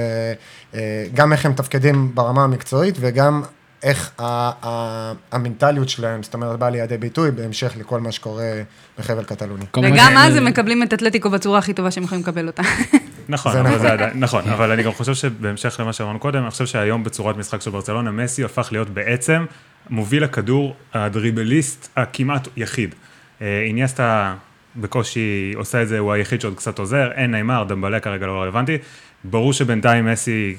גם איך הם מתפקדים ברמה המקצועית, וגם איך המנטליות שלהם, זאת אומרת, באה לידי ביטוי בהמשך לכל מה שקורה בחבל קטלוני. וגם אז הם מקבלים את אתלטיקו בצורה הכי טובה שהם יכולים לקבל אותה. נכון, אבל זה עדיין, נכון, אבל אני גם חושב שבהמשך למה שאמרנו קודם, אני חושב שהיום בצורת משחק של ברצלונה, מסי הפך להיות בעצם מוביל הכדור, הדריבליסט הכמעט יחיד. אה, איניאסטה בקושי עושה את זה, הוא היחיד שעוד קצת עוזר, אין נעימר, דמבלה כרגע לא רלוונטי. ברור שבינתיים מסי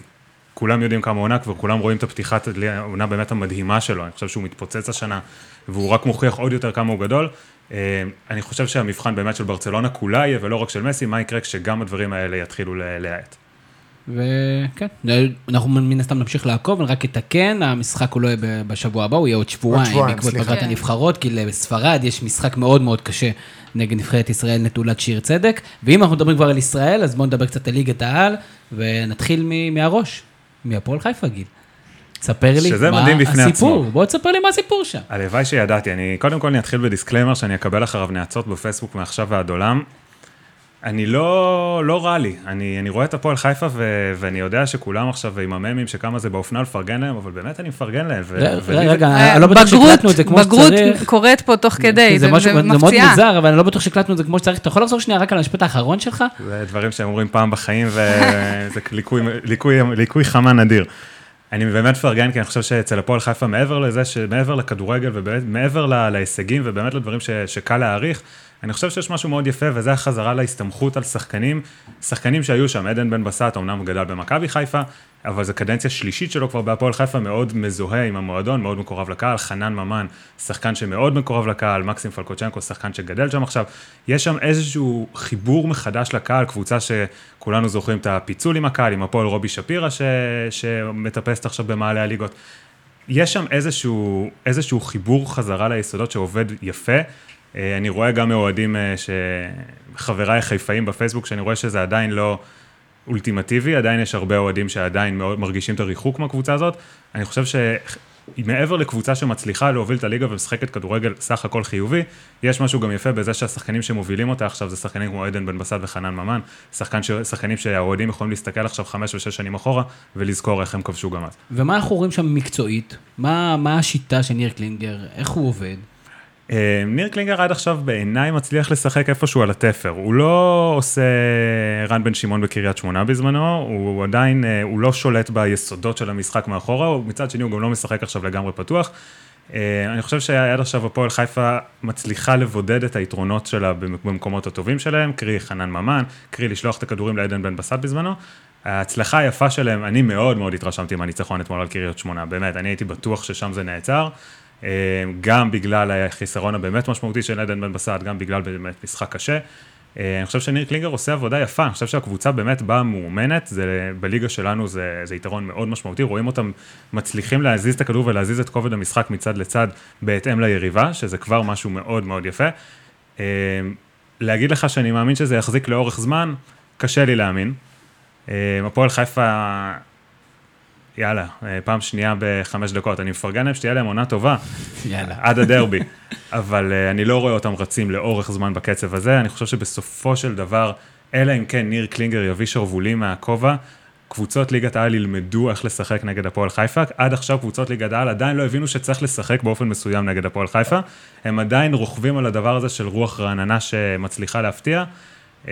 כולם יודעים כמה עונה כבר, כולם רואים את הפתיחת העונה באמת המדהימה שלו, אני חושב שהוא מתפוצץ השנה, והוא רק מוכיח עוד יותר כמה הוא גדול. אה, אני חושב שהמבחן באמת של ברצלונה כולה יהיה, ולא רק של מסי, מה יקרה כשגם הדברים האלה יתחילו להאט. וכן, אנחנו מן הסתם נמשיך לעקוב, אני רק אתקן, המשחק הוא לא יהיה בשבוע הבא, הוא יהיה עוד שבועיים, בעקבות פגרת הנבחרות, כי לספרד יש משחק מאוד מאוד קשה נגד נבחרת ישראל נטולת שיר צדק, ואם אנחנו מדברים כבר על ישראל, אז בואו נדבר קצת על ליגת העל, ונתחיל מהראש. מהפועל חיפה, גיל. תספר לי מה הסיפור, בוא תספר לי מה הסיפור שם. הלוואי שידעתי, אני קודם כל אני אתחיל ב disclaimer שאני אקבל אחריו נאצות בפייסבוק מעכשיו ועד עולם. אני לא, לא רע לי, אני, אני רואה את הפועל חיפה ו, ואני יודע שכולם עכשיו עם הממים שכמה זה באופנה לפרגן להם, אבל באמת אני מפרגן להם. רגע, אני לא בטוח שהקלטנו את זה כמו שצריך. בגרות קורית פה תוך כדי, זה מפציעה. זה מאוד מוזר, אבל אני לא בטוח שהקלטנו את זה כמו שצריך. אתה יכול לחזור שנייה רק על המשפט האחרון שלך? זה דברים שהם אומרים פעם בחיים, וזה ליקוי, ליקוי, ליקוי חמה נדיר. אני באמת מפרגן, כי אני חושב שאצל הפועל חיפה, מעבר לזה, מעבר לכדורגל ומעבר להישגים ובאמת לדברים ש, שקל להעריך, אני חושב שיש משהו מאוד יפה, וזה החזרה להסתמכות על שחקנים, שחקנים שהיו שם, עדן בן בסט, אמנם הוא גדל במכבי חיפה, אבל זו קדנציה שלישית שלו כבר בהפועל חיפה, מאוד מזוהה עם המועדון, מאוד מקורב לקהל, חנן ממן, שחקן שמאוד מקורב לקהל, מקסים פלקוצ'נקו, שחקן שגדל שם עכשיו, יש שם איזשהו חיבור מחדש לקהל, קבוצה שכולנו זוכרים את הפיצול עם הקהל, עם הפועל רובי שפירא, ש... שמטפסת עכשיו במעלה הליגות. יש שם איזשהו, איזשהו חיבור חזרה ליסודות שעובד יפה, אני רואה גם מאוהדים, אה, חבריי החיפאים בפייסבוק, שאני רואה שזה עדיין לא אולטימטיבי, עדיין יש הרבה אוהדים שעדיין מרגישים את הריחוק מהקבוצה הזאת. אני חושב שמעבר לקבוצה שמצליחה להוביל את הליגה ומשחקת כדורגל סך הכל חיובי, יש משהו גם יפה בזה שהשחקנים שמובילים אותה עכשיו זה שחקנים כמו עדן בן בסט וחנן ממן, שחקן ש... שחקנים שהאוהדים יכולים להסתכל עכשיו חמש ושש שנים אחורה ולזכור איך הם כבשו גם אז. ומה אנחנו רואים שם מקצועית? מה, מה השיטה של ניר קלינגר? איך הוא עובד? אה, ניר קלינגר עד עכשיו בעיניי מצליח לשחק איפשהו על התפר. הוא לא עושה רן בן שמעון בקריית שמונה בזמנו, הוא עדיין, אה, הוא לא שולט ביסודות של המשחק מאחורה, מצד שני הוא גם לא משחק עכשיו לגמרי פתוח. אה, אני חושב שעד עכשיו הפועל חיפה מצליחה לבודד את היתרונות שלה במקומות הטובים שלהם, קרי חנן ממן, קרי לשלוח את הכדורים לעדן בן בסט בזמנו. ההצלחה היפה שלהם, אני מאוד מאוד התרשמתי מהניצחון אתמול על קריית שמונה, באמת, אני הייתי בטוח ששם זה נעצר. אה, גם בגלל החיסרון הבאמת משמעותי של עדן בן בסט, גם בגלל באמת משחק קשה. אה, אני חושב שניר קלינגר עושה עבודה יפה, אני חושב שהקבוצה באמת באה מאומנת, בליגה שלנו זה, זה יתרון מאוד משמעותי, רואים אותם מצליחים להזיז את הכדור ולהזיז את כובד המשחק מצד לצד בהתאם ליריבה, שזה כבר משהו מאוד מאוד יפה. אה, להגיד לך שאני מאמין שזה יחזיק לאורך זמן, קשה לי להאמין. הפועל חיפה יאללה, אה, פעם שנייה בחמש דקות. אני מפרגן להם שתהיה להם עונה טובה. יאללה. עד הדרבי. אבל uh, אני לא רואה אותם רצים לאורך זמן בקצב הזה. אני חושב שבסופו של דבר, אלא אם כן ניר קלינגר יביא שרוולים מהכובע, קבוצות ליגת העל ילמדו איך לשחק נגד הפועל חיפה. עד עכשיו קבוצות ליגת העל עדיין לא הבינו שצריך לשחק באופן מסוים נגד הפועל חיפה. הם עדיין רוכבים על הדבר הזה של רוח רעננה שמצליחה להפתיע. אמ,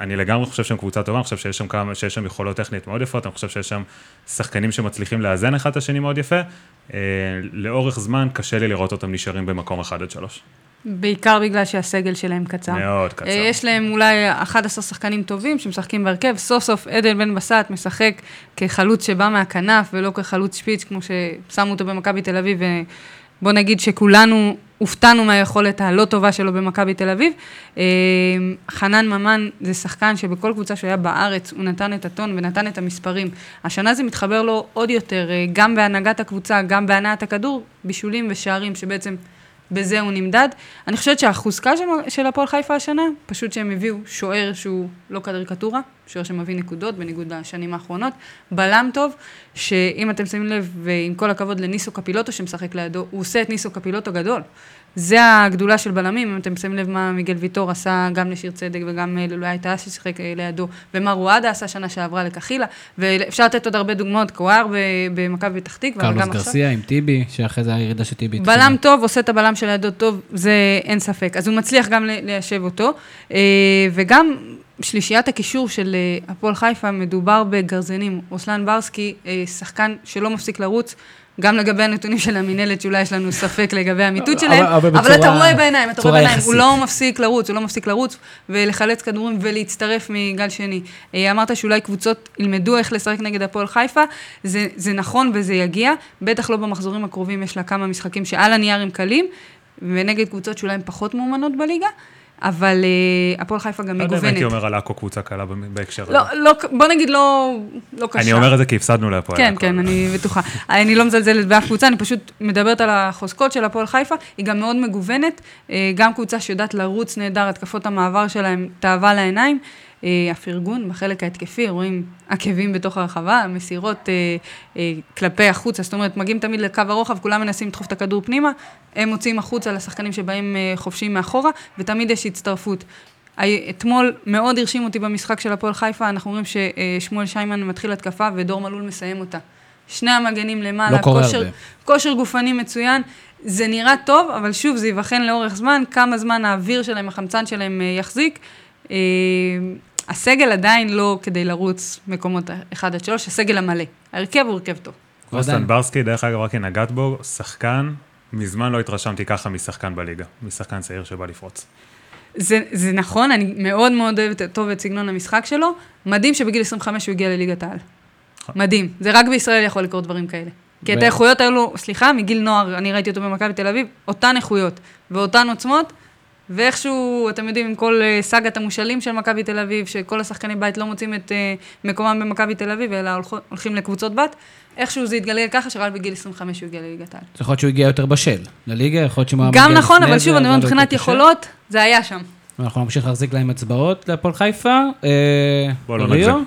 אני לגמרי חושב שהם קבוצה טובה, אני חושב שיש שם, כמה, שיש שם יכולות טכנית מאוד יפות, אני חושב שיש שם שחקנים שמצליחים לאזן אחד את השני מאוד יפה. אמ, לאורך זמן קשה לי לראות אותם נשארים במקום 1 עד 3. בעיקר בגלל שהסגל שלהם קצר. מאוד קצר. אה, יש להם אולי 11 שחקנים טובים שמשחקים בהרכב, סוף סוף עדן בן בסט משחק כחלוץ שבא מהכנף ולא כחלוץ שפיץ, כמו ששמו אותו במכבי תל אביב, ובוא נגיד שכולנו הופתענו מהיכולת הלא טובה שלו במכבי תל אביב. אה, חנן ממן זה שחקן שבכל קבוצה שהוא היה בארץ, הוא נתן את הטון ונתן את המספרים. השנה זה מתחבר לו עוד יותר, אה, גם בהנהגת הקבוצה, גם בהנעת הכדור, בישולים ושערים שבעצם... בזה הוא נמדד. אני חושבת שהחוזקה של, של הפועל חיפה השנה, פשוט שהם הביאו שוער שהוא לא קריקטורה, שוער שמביא נקודות, בניגוד לשנים האחרונות, בלם טוב, שאם אתם שמים לב, ועם כל הכבוד לניסו קפילוטו שמשחק לידו, הוא עושה את ניסו קפילוטו גדול. זה הגדולה של בלמים, אם אתם שמים לב מה מיגל ויטור עשה גם לשיר צדק וגם לולאי הייתה ששיחק לידו, ומה רואדה עשה שנה שעברה לקחילה, ואפשר לתת עוד הרבה דוגמאות, קוואר במכבי פתח תקווה, קרלוס גרסיה עם טיבי, שאחרי זה הירידה של טיבי. בלם טוב, עושה את הבלם של לידו טוב, זה אין ספק. אז הוא מצליח גם ליישב אותו, אה, וגם שלישיית הקישור של אה, הפועל חיפה, מדובר בגרזנים. רוסלן ברסקי, אה, שחקן שלא מפסיק לרוץ. גם לגבי הנתונים של המינהלת, שאולי יש לנו ספק לגבי האמיתות שלהם, אבל, אבל, אבל אתה רואה בעיניים, אתה רואה בעיניים, הוא לא מפסיק לרוץ, הוא לא מפסיק לרוץ ולחלץ כדורים ולהצטרף מגל שני. אה, אמרת שאולי קבוצות ילמדו איך לשחק נגד הפועל חיפה, זה, זה נכון וזה יגיע, בטח לא במחזורים הקרובים, יש לה כמה משחקים שעל הנייר הם קלים, ונגד קבוצות שאולי הן פחות מאומנות בליגה. אבל uh, הפועל חיפה גם מגוונת. לא יודע אם הייתי אומר על עכו קבוצה קלה בהקשר לא, הזה. לא, בוא נגיד לא, לא קשה. אני אומר את זה כי הפסדנו להפועל. כן, כן, אני בטוחה. אני לא מזלזלת באף קבוצה, אני פשוט מדברת על החוזקות של הפועל חיפה, היא גם מאוד מגוונת, אה, גם קבוצה שיודעת לרוץ נהדר, התקפות המעבר שלהם תאווה לעיניים. אה, הפרגון בחלק ההתקפי, רואים עקבים בתוך הרחבה, מסירות אה, אה, כלפי החוצה, זאת אומרת, מגיעים תמיד לקו הרוחב, כולם מנסים לדחוף את הכדור פנימה, הם מוציאים החוצה לשחקנים שבאים חופשיים מאחורה, ותמיד יש הצטרפות. אתמול מאוד הרשים אותי במשחק של הפועל חיפה, אנחנו רואים ששמואל שיימן מתחיל התקפה ודור מלול מסיים אותה. שני המגנים למעלה, לא כושר, כושר גופני מצוין. זה נראה טוב, אבל שוב, זה ייבחן לאורך זמן, כמה זמן האוויר שלהם, החמצן שלהם יחזיק. הסגל עדיין לא כדי לרוץ מקומות 1 עד 3, הסגל המלא. ההרכב הוא הרכב טוב. רוסטן ברסקי, דרך אגב, רק נגעת בו, שחקן, מזמן לא התרשמתי ככה משחקן בליגה, משחקן צעיר שבא לפרוץ. זה, זה נכון, אני מאוד מאוד אוהבת טוב את סגנון המשחק שלו. מדהים שבגיל 25 הוא הגיע לליגת העל. נכון. מדהים. זה רק בישראל יכול לקרות דברים כאלה. כי את האיכויות האלו, סליחה, מגיל נוער, אני ראיתי אותו במכבי תל אביב, אותן איכויות ואותן עוצמות, ואיכשהו, אתם יודעים, עם כל אה, סאגת המושאלים של מכבי תל אביב, שכל השחקני בית לא מוצאים את אה, מקומם במכבי תל אביב, אלא הולכים לקבוצות בת, איכשהו זה התגלגל ככה, שרק בגיל 25 הוא הגיע לליגת העל. יכול להיות שהוא הגיע יותר בשל לליגה, יכול להיות שהוא גם נכון, אבל שוב, אני אומר, מבחינת יכולות, זה היה שם. אנחנו נמשיך להחזיק להם אצבעות להפועל חיפה. אה, בוא לא נגזים.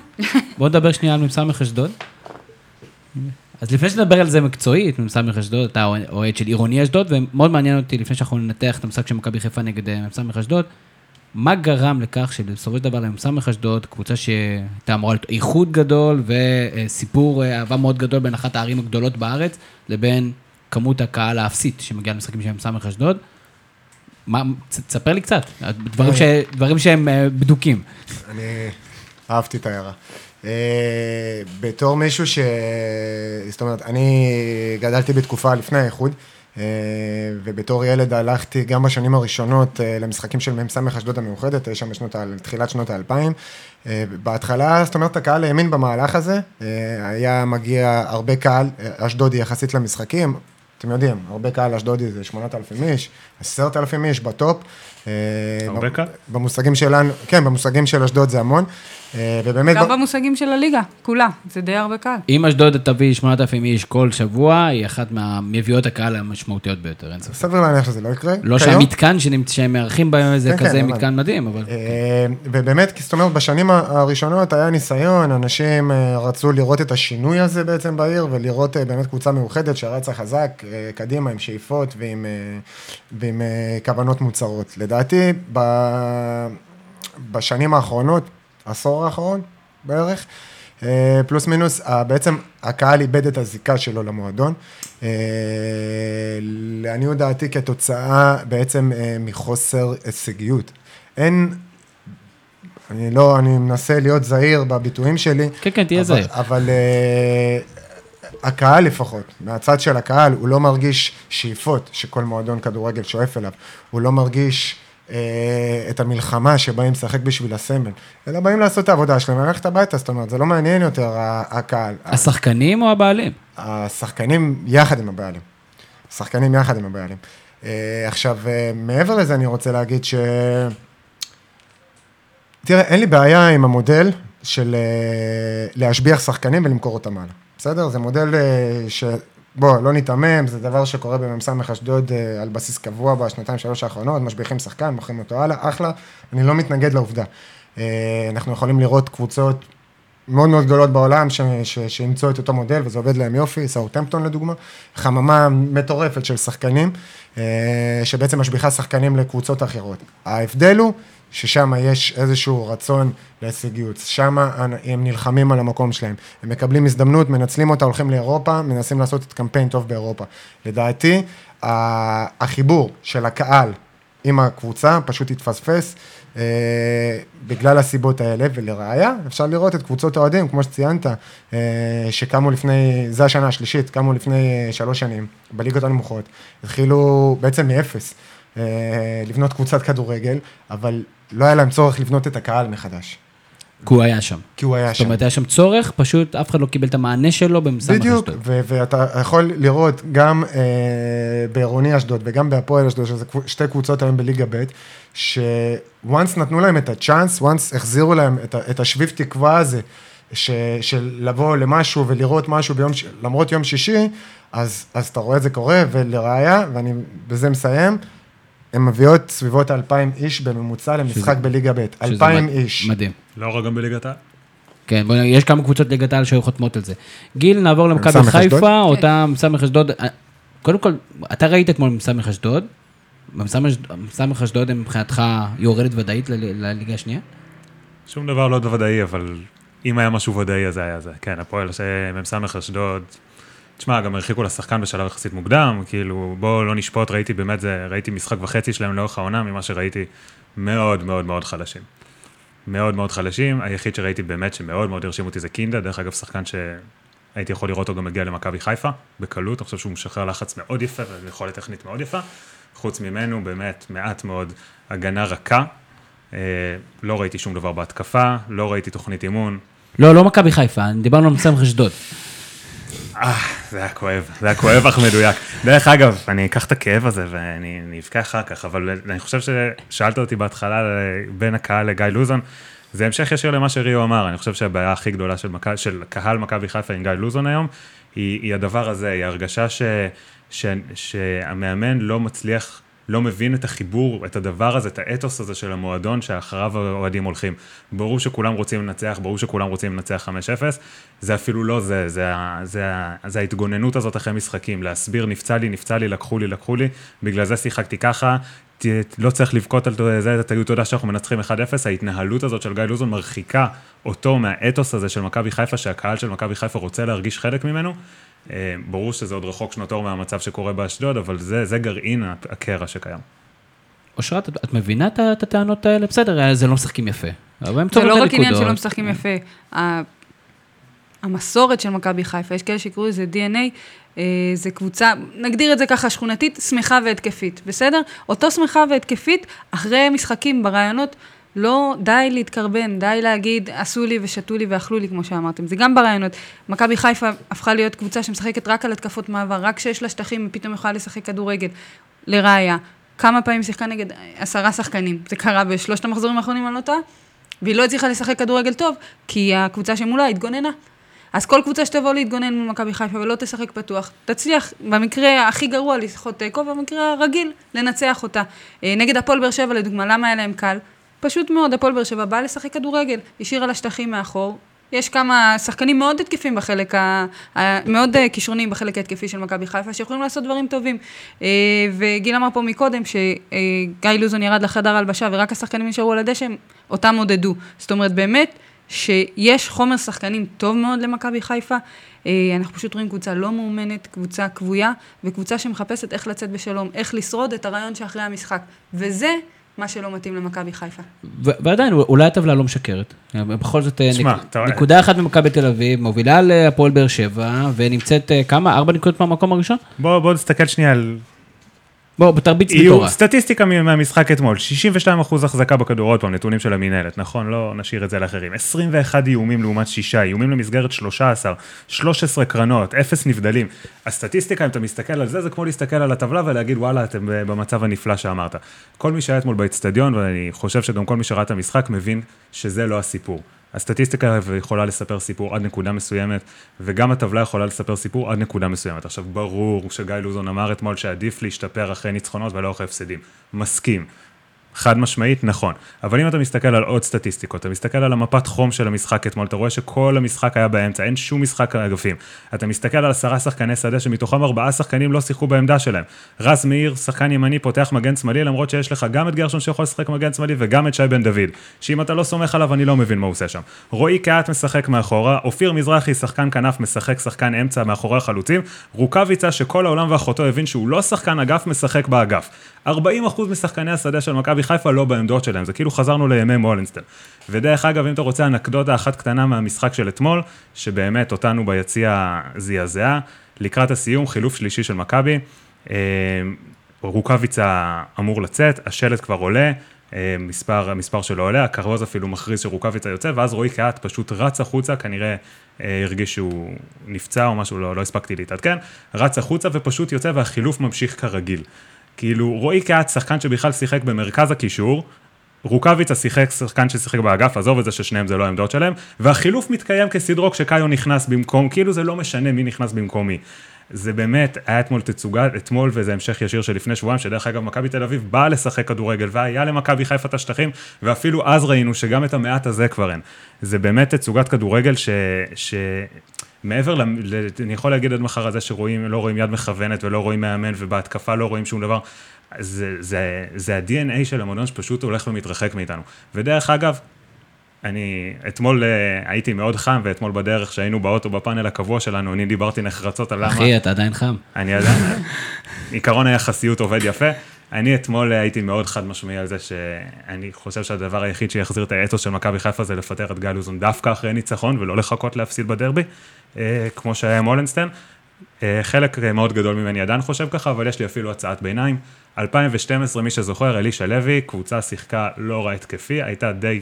נדבר שנייה על מ"ס אשדוד. אז לפני שנדבר על זה מקצועית, מ"ס אשדוד, אתה אוהד של עירוני אשדוד, ומאוד מעניין אותי, לפני שאנחנו ננתח את המשחק של מכבי חיפה נגד אה, מ"ס אשדוד, מה גרם לכך שבסופו של דבר למ"ס אשדוד, קבוצה שהייתה אמורה להיות איחוד גדול וסיפור אה, אהבה מאוד גדול בין אחת הערים הגדולות בארץ, לבין כמות הקהל האפסית שמגיעה למשחקים של מ"ס אשדוד, מה, תספר לי קצת, דברים, ש, דברים שהם אה, בדוקים. אני אהבתי את ההערה. אה, בתור מישהו ש... זאת אומרת, אני גדלתי בתקופה לפני האיחוד, אה, ובתור ילד הלכתי גם בשנים הראשונות אה, למשחקים של מ"ס אשדוד המאוחדת, שם בשנות, ה- תחילת שנות האלפיים. בהתחלה, זאת אומרת, הקהל האמין במהלך הזה, היה מגיע הרבה קהל אשדודי יחסית למשחקים. אתם יודעים, הרבה קהל אשדודי זה 8,000 איש, 10,000 איש בטופ. אה, הרבה קהל? במושגים שלנו, כן, במושגים של אשדוד זה המון. אה, ובאמת, גם ב- במושגים של הליגה, כולה, זה די הרבה קהל. אם אשדוד תביא 8,000 איש כל שבוע, היא אחת מהמביאות הקהל המשמעותיות ביותר, אין ספק. סביר להניח שזה לא יקרה. לא כיום. שהמתקן שנמצ- שהם מארחים בהם זה כן, כן, כזה אבל- מתקן מדהים, אבל... אה, ובאמת, כי זאת אומרת, בשנים הראשונות היה ניסיון, אנשים רצו לראות את השינוי הזה בעצם בעיר, ולראות באמת קבוצה מאוחדת שרצה חזק קדימה עם שאיפות ועם, אה, ועם אה, כוונות מוצהרות. לדעתי, ב- בשנים האחרונות, עשור האחרון בערך, אה, פלוס מינוס, בעצם הקהל איבד את הזיקה שלו למועדון. אה, לעניות דעתי כתוצאה בעצם מחוסר הישגיות. אין, אני לא, אני מנסה להיות זהיר בביטויים שלי. כן, כן, תהיה זהיר. אבל הקהל לפחות, מהצד של הקהל, הוא לא מרגיש שאיפות שכל מועדון כדורגל שואף אליו. הוא לא מרגיש אה, את המלחמה שבאים לשחק בשביל הסמל, אלא באים לעשות את העבודה שלהם וללכת הביתה, זאת אומרת, זה לא מעניין יותר הקהל. השחקנים או הבעלים? השחקנים יחד עם הבעלים. השחקנים יחד עם הבעלים. אה, עכשיו, אה, מעבר לזה אני רוצה להגיד ש... תראה, אין לי בעיה עם המודל של אה, להשביח שחקנים ולמכור אותם הלאה. בסדר? זה מודל אה, ש... בוא, לא ניתמם, זה דבר שקורה במ"ס אשדוד אה, על בסיס קבוע בשנתיים, שלוש האחרונות, משביחים שחקן, מוכרים אותו הלאה, אחלה, אני לא מתנגד לעובדה. אה, אנחנו יכולים לראות קבוצות מאוד מאוד גדולות בעולם שאימצו את אותו מודל וזה עובד להם יופי, סאוטהמפטון לדוגמה, חממה מטורפת של שחקנים, שבעצם משביחה שחקנים לקבוצות אחרות. ההבדל הוא ששם יש איזשהו רצון להישגיות, שם הם נלחמים על המקום שלהם, הם מקבלים הזדמנות, מנצלים אותה, הולכים לאירופה, מנסים לעשות את קמפיין טוב באירופה. לדעתי, החיבור של הקהל עם הקבוצה פשוט התפספס אה, בגלל הסיבות האלה, ולראיה, אפשר לראות את קבוצות האוהדים, כמו שציינת, אה, שקמו לפני, זה השנה השלישית, קמו לפני אה, שלוש שנים, בליגות הנמוכות, התחילו בעצם מאפס לבנות קבוצת כדורגל, אבל לא היה להם צורך לבנות את הקהל מחדש, כי הוא היה שם. כי הוא היה זאת שם. אומרת, היה שם צורך, פשוט אף אחד לא קיבל את המענה שלו במסמך בדיוק, אשדוד. ו- ואתה יכול לראות גם אה, בעירוני אשדוד וגם בהפועל אשדוד, שזה שתי קבוצות היום בליגה ב', ש-once נתנו להם את הצ'אנס, once החזירו להם את, ה- את השביב תקווה הזה, ש- של לבוא למשהו ולראות משהו ביום, ש- למרות יום שישי, אז, אז אתה רואה את זה קורה, ולראיה, ואני בזה מסיים, הן מביאות סביבות האלפיים איש בממוצע למשחק שזה- בליגה ב', שזה אלפיים מד- איש. מדהים. לא רע גם בליגת העל. כן, יש כמה קבוצות ליגת העל שהיו חותמות על זה. גיל, נעבור למכבי? חיפה, אותה סמך אשדוד. אה, קודם כל, אתה ראית אתמול סמך אשדוד. סמך אשדוד הם מבחינתך יורדת ודאית ל- לליגה השנייה? שום דבר לא ודאי, אבל אם היה משהו ודאי, אז היה זה. כן, הפועל מ"ס אשדוד. תשמע, גם הרחיקו לשחקן בשלב יחסית מוקדם, כאילו, בואו לא נשפוט, ראיתי באמת, זה, ראיתי משחק וחצי שלהם לאורך העונה, ממה שראיתי, מאוד מאוד מאוד חלשים. מאוד מאוד חלשים, היחיד שראיתי באמת שמאוד מאוד הרשים אותי זה קינדה, דרך אגב, שחקן שהייתי יכול לראות אותו גם מגיע למכבי חיפה, בקלות, אני חושב שהוא משחרר לחץ מאוד יפה ויכולת טכנית מאוד יפה. חוץ ממנו, באמת, מעט מאוד הגנה רכה. אה, לא ראיתי שום דבר בהתקפה, לא ראיתי תוכנית אימון. לא, לא מכבי חיפה, דיברנו על סמך אשדוד. אה, זה היה כואב, זה היה כואב אך מדויק. דרך אגב, אני אקח את הכאב הזה ואני אני אבכה אחר כך, אבל אני חושב ששאלת אותי בהתחלה בין הקהל לגיא לוזון, זה המשך ישיר למה שריו אמר, אני חושב שהבעיה הכי גדולה של, מכ... של קהל מכבי חיפה עם גיא לוזון היום, היא, היא הדבר הזה, היא הרגשה ש, ש, שהמאמן לא מצליח, לא מבין את החיבור, את הדבר הזה, את האתוס הזה של המועדון שאחריו האוהדים הולכים. ברור שכולם רוצים לנצח, ברור שכולם רוצים לנצח 5-0, זה אפילו לא זה, זה, זה, ה- זה ההתגוננות הזאת אחרי משחקים, להסביר, נפצע לי, נפצע לי, לקחו לי, לקחו לי, בגלל זה שיחקתי ככה, לא צריך לבכות על זה, תגידו תודה שאנחנו מנצחים 1-0, ההתנהלות הזאת של גיא לוזון מרחיקה אותו מהאתוס הזה של מכבי חיפה, שהקהל של מכבי חיפה רוצה להרגיש חלק ממנו. אה, ברור שזה עוד רחוק שנות אור מהמצב שקורה באשדוד, אבל זה, זה גרעין הקרע שקיים. אושרת, את, את מבינה את את הטענות האלה? בסדר, זה לא משחקים יפה. אבל הם זה לא רק עניין. שלא משחקים יפה. ה- המסורת של מכבי חיפה, יש כאלה שיקראו לזה DNA, אה, זה קבוצה, נגדיר את זה ככה שכונתית, שמחה והתקפית, בסדר? אותו שמחה והתקפית, אחרי משחקים ברעיונות, לא די להתקרבן, די להגיד, עשו לי ושתו לי ואכלו לי, כמו שאמרתם. זה גם ברעיונות. מכבי חיפה הפכה להיות קבוצה שמשחקת רק על התקפות מעבר, רק כשיש לה שטחים, היא פתאום יכולה לשחק כדורגל. לראיה, כמה פעמים שיחקה נגד עשרה שחקנים. זה קרה בשלושת המחזורים האחרונים, אני לא טועה. והיא לא הצליחה לשחק כדורגל טוב, כי הקבוצה שמולה התגוננה. אז כל קבוצה שתבוא להתגונן מול מכבי חיפה ולא תשחק פתוח, תצליח, במקרה הכי גרוע לסחוט תיקו, במקרה הרגיל, לנצח אותה. אה, נגד הפועל באר שבע, לדוגמה, למה היה להם קל? פשוט מאוד, הפועל באר שבע באה לשחק כדורגל, השאירה לה שטחים מאחור. יש כמה שחקנים מאוד התקפים בחלק, ה... מאוד אה, כישרוניים בחלק ההתקפי של מכבי חיפה, שיכולים לעשות דברים טובים. אה, וגיל אמר פה מקודם שגיא לוזון ירד לחדר הלבשה ורק השחקנים נשארו על הדשא, אותם עודדו. זאת אומרת, באמת, שיש חומר שחקנים טוב מאוד למכבי חיפה. אה, אנחנו פשוט רואים קבוצה לא מאומנת, קבוצה כבויה, וקבוצה שמחפשת איך לצאת בשלום, איך לשרוד את הרעיון שאחרי המשחק. וזה מה שלא מתאים למכבי חיפה. ועדיין, אולי הטבלה לא משקרת. בכל זאת, אה, שמע, נק- נקודה אחת ממכבי תל אביב, מובילה להפועל באר שבע, ונמצאת אה, כמה? ארבע נקודות מהמקום הראשון? בוא, בוא נסתכל שנייה על בוא, תרביץ בתורה. סטטיסטיקה מהמשחק אתמול, 62 אחוז החזקה בכדור, עוד פעם, נתונים של המינהלת, נכון? לא נשאיר את זה לאחרים. 21 איומים לעומת 6, איומים למסגרת 13, 13 קרנות, 0 נבדלים. הסטטיסטיקה, אם אתה מסתכל על זה, זה כמו להסתכל על הטבלה ולהגיד, וואלה, אתם במצב הנפלא שאמרת. כל מי שהיה אתמול באצטדיון, ואני חושב שגם כל מי שראה את המשחק, מבין שזה לא הסיפור. הסטטיסטיקה יכולה לספר סיפור עד נקודה מסוימת, וגם הטבלה יכולה לספר סיפור עד נקודה מסוימת. עכשיו, ברור שגיא לוזון אמר אתמול שעדיף להשתפר אחרי ניצחונות ולא אחרי הפסדים. מסכים. חד משמעית, נכון. אבל אם אתה מסתכל על עוד סטטיסטיקות, אתה מסתכל על המפת חום של המשחק אתמול, אתה רואה שכל המשחק היה באמצע, אין שום משחק אגפים. אתה מסתכל על עשרה שחקני שדה, שמתוכם ארבעה שחקנים לא שיחקו בעמדה שלהם. רז מאיר, שחקן ימני, פותח מגן שמאלי, למרות שיש לך גם את גרשון שיכול לשחק מגן שמאלי וגם את שי בן דוד. שאם אתה לא סומך עליו, אני לא מבין מה הוא עושה שם. רועי קהת משחק מאחורה, אופיר מזרחי, שחקן כנף, משחק שחקן אמצע מאחורי החלוצים, רוקאביצה, שכל העולם ואחותו הבין שהוא לא שחקן אגף, משחק באגף. 40% משחקני השדה של מכבי חיפה לא בעמדות שלהם, זה כאילו חזרנו לימי מולנסטר. ודרך אגב, אם אתה רוצה אנקדוטה אחת קטנה מהמשחק של אתמול, שבאמת אותנו ביציע זעזעה, לקראת הסיום, חילוף שלישי של מכבי, אה, רוקאביצה אמור לצאת, השלט כבר עולה, אה, מספר, המספר שלו עולה, הכרוז אפילו מכריז שרוקאביצה יוצא, ואז רועי קהת פשוט רץ החוצה, כנראה אה, הרגיש שהוא נפצע או משהו, לא, לא הספקתי להתעדכן, רץ החוצה ופשוט יוצא והחילוף ממשיך כרגיל. כאילו, רועי קהת, שחקן שבכלל שיחק במרכז הקישור, רוקאביצה שיחק שחקן ששיחק באגף, עזוב את זה ששניהם זה לא העמדות שלהם, והחילוף מתקיים כסדרו כשקאיו נכנס במקום, כאילו זה לא משנה מי נכנס במקום מי. זה באמת, היה אתמול תצוגה, אתמול וזה המשך ישיר של לפני שבועיים, שדרך אגב מכבי תל אביב באה לשחק כדורגל, והיה למכבי חיפה את השטחים, ואפילו אז ראינו שגם את המעט הזה כבר אין. זה באמת תצוגת כדורגל ש... ש... מעבר, ל... אני יכול להגיד עד מחר על זה שרואים, לא רואים יד מכוונת ולא רואים מאמן, ובהתקפה לא רואים שום דבר. זה, זה, זה ה-DNA של המועדון שפשוט הולך ומתרחק מאיתנו. ודרך אגב, אני אתמול אה, הייתי מאוד חם, ואתמול בדרך שהיינו באוטו בפאנל הקבוע שלנו, אני דיברתי נחרצות על למה... אחי, אתה עדיין חם. אני עדיין, עיקרון היחסיות עובד יפה. אני אתמול הייתי מאוד חד משמעי על זה שאני חושב שהדבר היחיד שיחזיר את האתוס של מכבי חיפה זה לפטר את גיא לוזון דווקא אחרי ניצחון ולא לחכות להפסיד בדרבי, אה, כמו שהיה עם הולנסטיין. אה, חלק מאוד גדול ממני עדיין חושב ככה, אבל יש לי אפילו הצעת ביניים. 2012, מי שזוכר, אלישע לוי, קבוצה שיחקה לא רע התקפי, הייתה די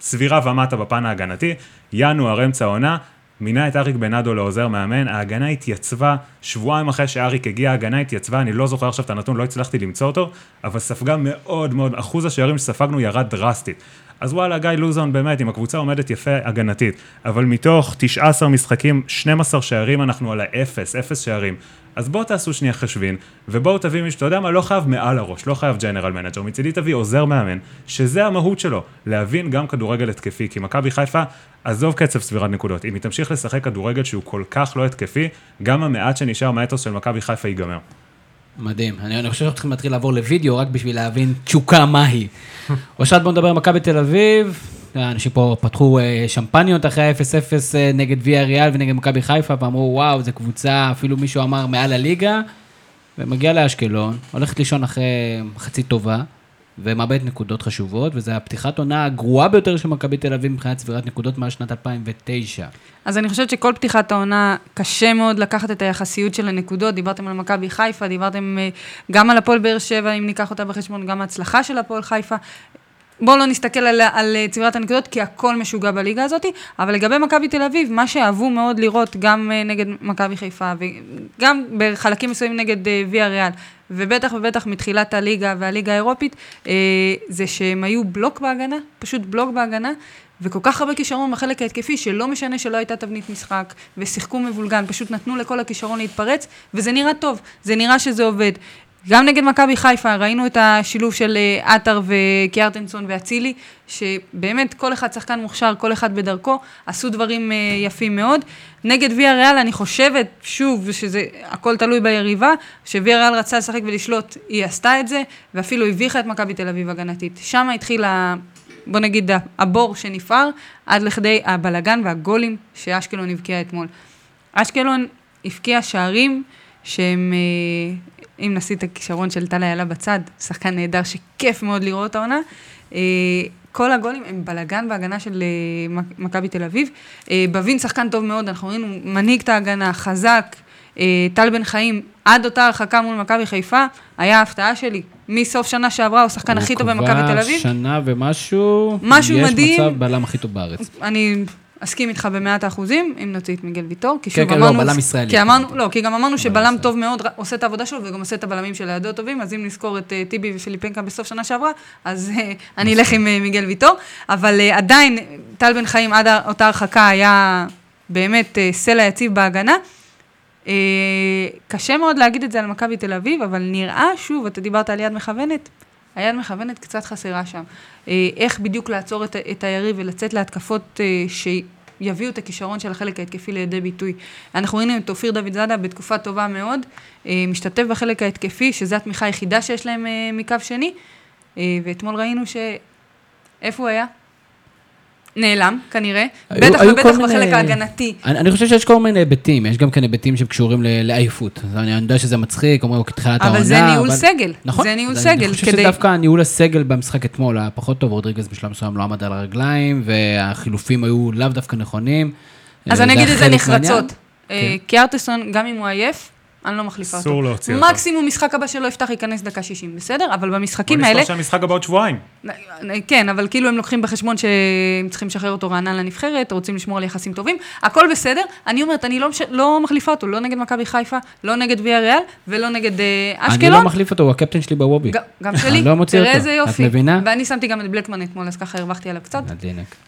סבירה ומטה בפן ההגנתי, ינואר, אמצע העונה, מינה את אריק בנאדו לעוזר מאמן, ההגנה התייצבה, שבועיים אחרי שאריק הגיע, ההגנה התייצבה, אני לא זוכר עכשיו את הנתון, לא הצלחתי למצוא אותו, אבל ספגה מאוד מאוד, אחוז השערים שספגנו ירד דרסטית. אז וואלה, גיא לוזון באמת, אם הקבוצה עומדת יפה הגנתית, אבל מתוך 19 משחקים, 12 שערים אנחנו על האפס, אפס שערים. אז בואו תעשו שנייה חשבון, ובואו תביא מישהו, אתה יודע מה, לא חייב מעל הראש, לא חייב general manager, מצידי תביא עוזר מאמן, שזה המהות שלו, להבין גם כדורגל התקפי, כי מכבי חיפה, עזוב קצב סבירת נקודות, אם היא תמשיך לשחק כדורגל שהוא כל כך לא התקפי, גם המעט שנשאר מהאתוס של מכבי חיפה ייגמר. מדהים. אני, אני חושב שאנחנו צריכים להתחיל לעבור לוידאו רק בשביל להבין תשוקה מהי. אושרת, בוא נדבר על מכבי תל אביב. אנשים פה פתחו אה, שמפניות אחרי ה-0-0 אה, נגד ויה ריאל ונגד מכבי חיפה, ואמרו, וואו, זו קבוצה, אפילו מישהו אמר מעל הליגה. ומגיע לאשקלון, הולכת לישון אחרי מחצית טובה, ומאבדת נקודות חשובות, וזו הפתיחת עונה הגרועה ביותר של מכבי תל אביב מבחינת צבירת נקודות מאז שנת 2009. אז אני חושבת שכל פתיחת העונה, קשה מאוד לקחת את היחסיות של הנקודות. דיברתם על מכבי חיפה, דיברתם אה, גם על הפועל באר שבע, אם ניקח אותה בחשבון, גם ההצלחה של הפועל חיפה. בואו לא נסתכל על, על אה, צבירת הנקודות, כי הכל משוגע בליגה הזאת, אבל לגבי מכבי תל אביב, מה שאהבו מאוד לראות גם אה, נגד מכבי חיפה, וגם בחלקים מסוימים נגד ויה ריאל, ובטח ובטח מתחילת הליגה והליגה האירופית, זה שהם היו בלוק בהגנה, פשוט בלוק בהגנה, וכל כך הרבה כישרון בחלק ההתקפי, שלא משנה שלא הייתה תבנית משחק, ושיחקו מבולגן, פשוט נתנו לכל הכישרון להתפרץ, וזה נראה טוב, זה נראה שזה עובד. גם נגד מכבי חיפה ראינו את השילוב של אה, עטר וקיארטנסון ואצילי, שבאמת כל אחד שחקן מוכשר, כל אחד בדרכו, עשו דברים אה, יפים מאוד. נגד ויה ריאל אני חושבת, שוב, שזה הכל תלוי ביריבה, שוויה ריאל רצה לשחק ולשלוט, היא עשתה את זה, ואפילו הביכה את מכבי תל אביב הגנתית. שם התחילה בוא נגיד, הבור שנפער, עד לכדי הבלגן והגולים שאשקלון הבקיעה אתמול. אשקלון הבקיעה שערים שהם, אה, אם נשים את הכישרון של טל איילה בצד, שחקן נהדר שכיף מאוד לראות העונה. אה, כל הגולים הם בלגן בהגנה של אה, מכבי תל אביב. בבין שחקן טוב מאוד, אנחנו ראינו, מנהיג את ההגנה, חזק. טל בן חיים, עד אותה הרחקה מול מכבי חיפה, היה ההפתעה שלי. מסוף שנה שעברה, הוא השחקן הכי טוב במכבי תל אביב. הוא כבר שנה ומשהו, משהו יש מדהים. מצב בלם הכי טוב בארץ. אני אסכים איתך במאת האחוזים, אם נוציא את מיגל ויטור. כי כן, שוב כן, אמרנו, לא, בלם ישראלי. כי אמרנו, לא, כי גם אמרנו שבלם. טוב מאוד עושה את העבודה שלו, וגם עושה את הבלמים שלידו טובים, אז אם נזכור את uh, טיבי ופיליפנקה בסוף שנה שעברה, אז uh, אני אלך עם uh, מיגל ויטור. אבל uh, עדיין, טל בן חיים עד אותה הרחקה היה באמת uh, סלע יציב בהגנה. Uh, קשה מאוד להגיד את זה על מכבי תל אביב, אבל נראה, שוב, אתה דיברת על יד מכוונת, היד מכוונת קצת חסרה שם. אה, איך בדיוק לעצור את, את היריב ולצאת להתקפות אה, שיביאו את הכישרון של החלק ההתקפי לידי ביטוי. אנחנו ראינו את אופיר דוד זאדה בתקופה טובה מאוד, אה, משתתף בחלק ההתקפי, שזו התמיכה היחידה שיש להם מקו שני, ואתמול ראינו ש... איפה הוא היה? נעלם, כנראה. היו- בטח היו ובטח בחלק מיני- ההגנתי. אני, אני חושב שיש כל מיני היבטים, יש גם כן היבטים שקשורים ל- לעייפות. אני, יודע שזה מצחיק, אומרים כתחילת העונה. אבל זה ניהול סגל. נכון. זה ניהול סגל. אני חושב כדי- שדווקא ניהול הסגל במשחק אתמול היה פחות טוב, רודריגז בשלב מסוים לא עמד על הרגליים, והחילופים היו לאו דווקא נכונים. אז אה, אני אגיד את זה. נחרצות. אה, קיארטסון, גם אם הוא עייף, אני לא מחליפה אותו. אסור להוציא אותו. מקסימום משחק הבא שלא יפתח ייכנס דקה 60, בסדר? אבל בוא במשחקים נזכור האלה... שהמשחק הבא עוד שבועיים. כן, אבל כאילו הם לוקחים בחשבון שהם צריכים לשחרר אותו רענן לנבחרת, רוצים לשמור על יחסים טובים, הכל בסדר. אני אומרת, אני לא, מש... לא מחליפה אותו, לא נגד מכבי חיפה, לא נגד ויה ריאל, ולא נגד אה, אני אשקלון. לא מחליף אותו, הוא הקפטן שלי בוובי. ג- גם שלי, אני לא מוציא תראה אותו. איזה את יופי. מבינה? ואני שמתי גם את בלקמן אתמול, אז ככה הרווחתי עליו קצת.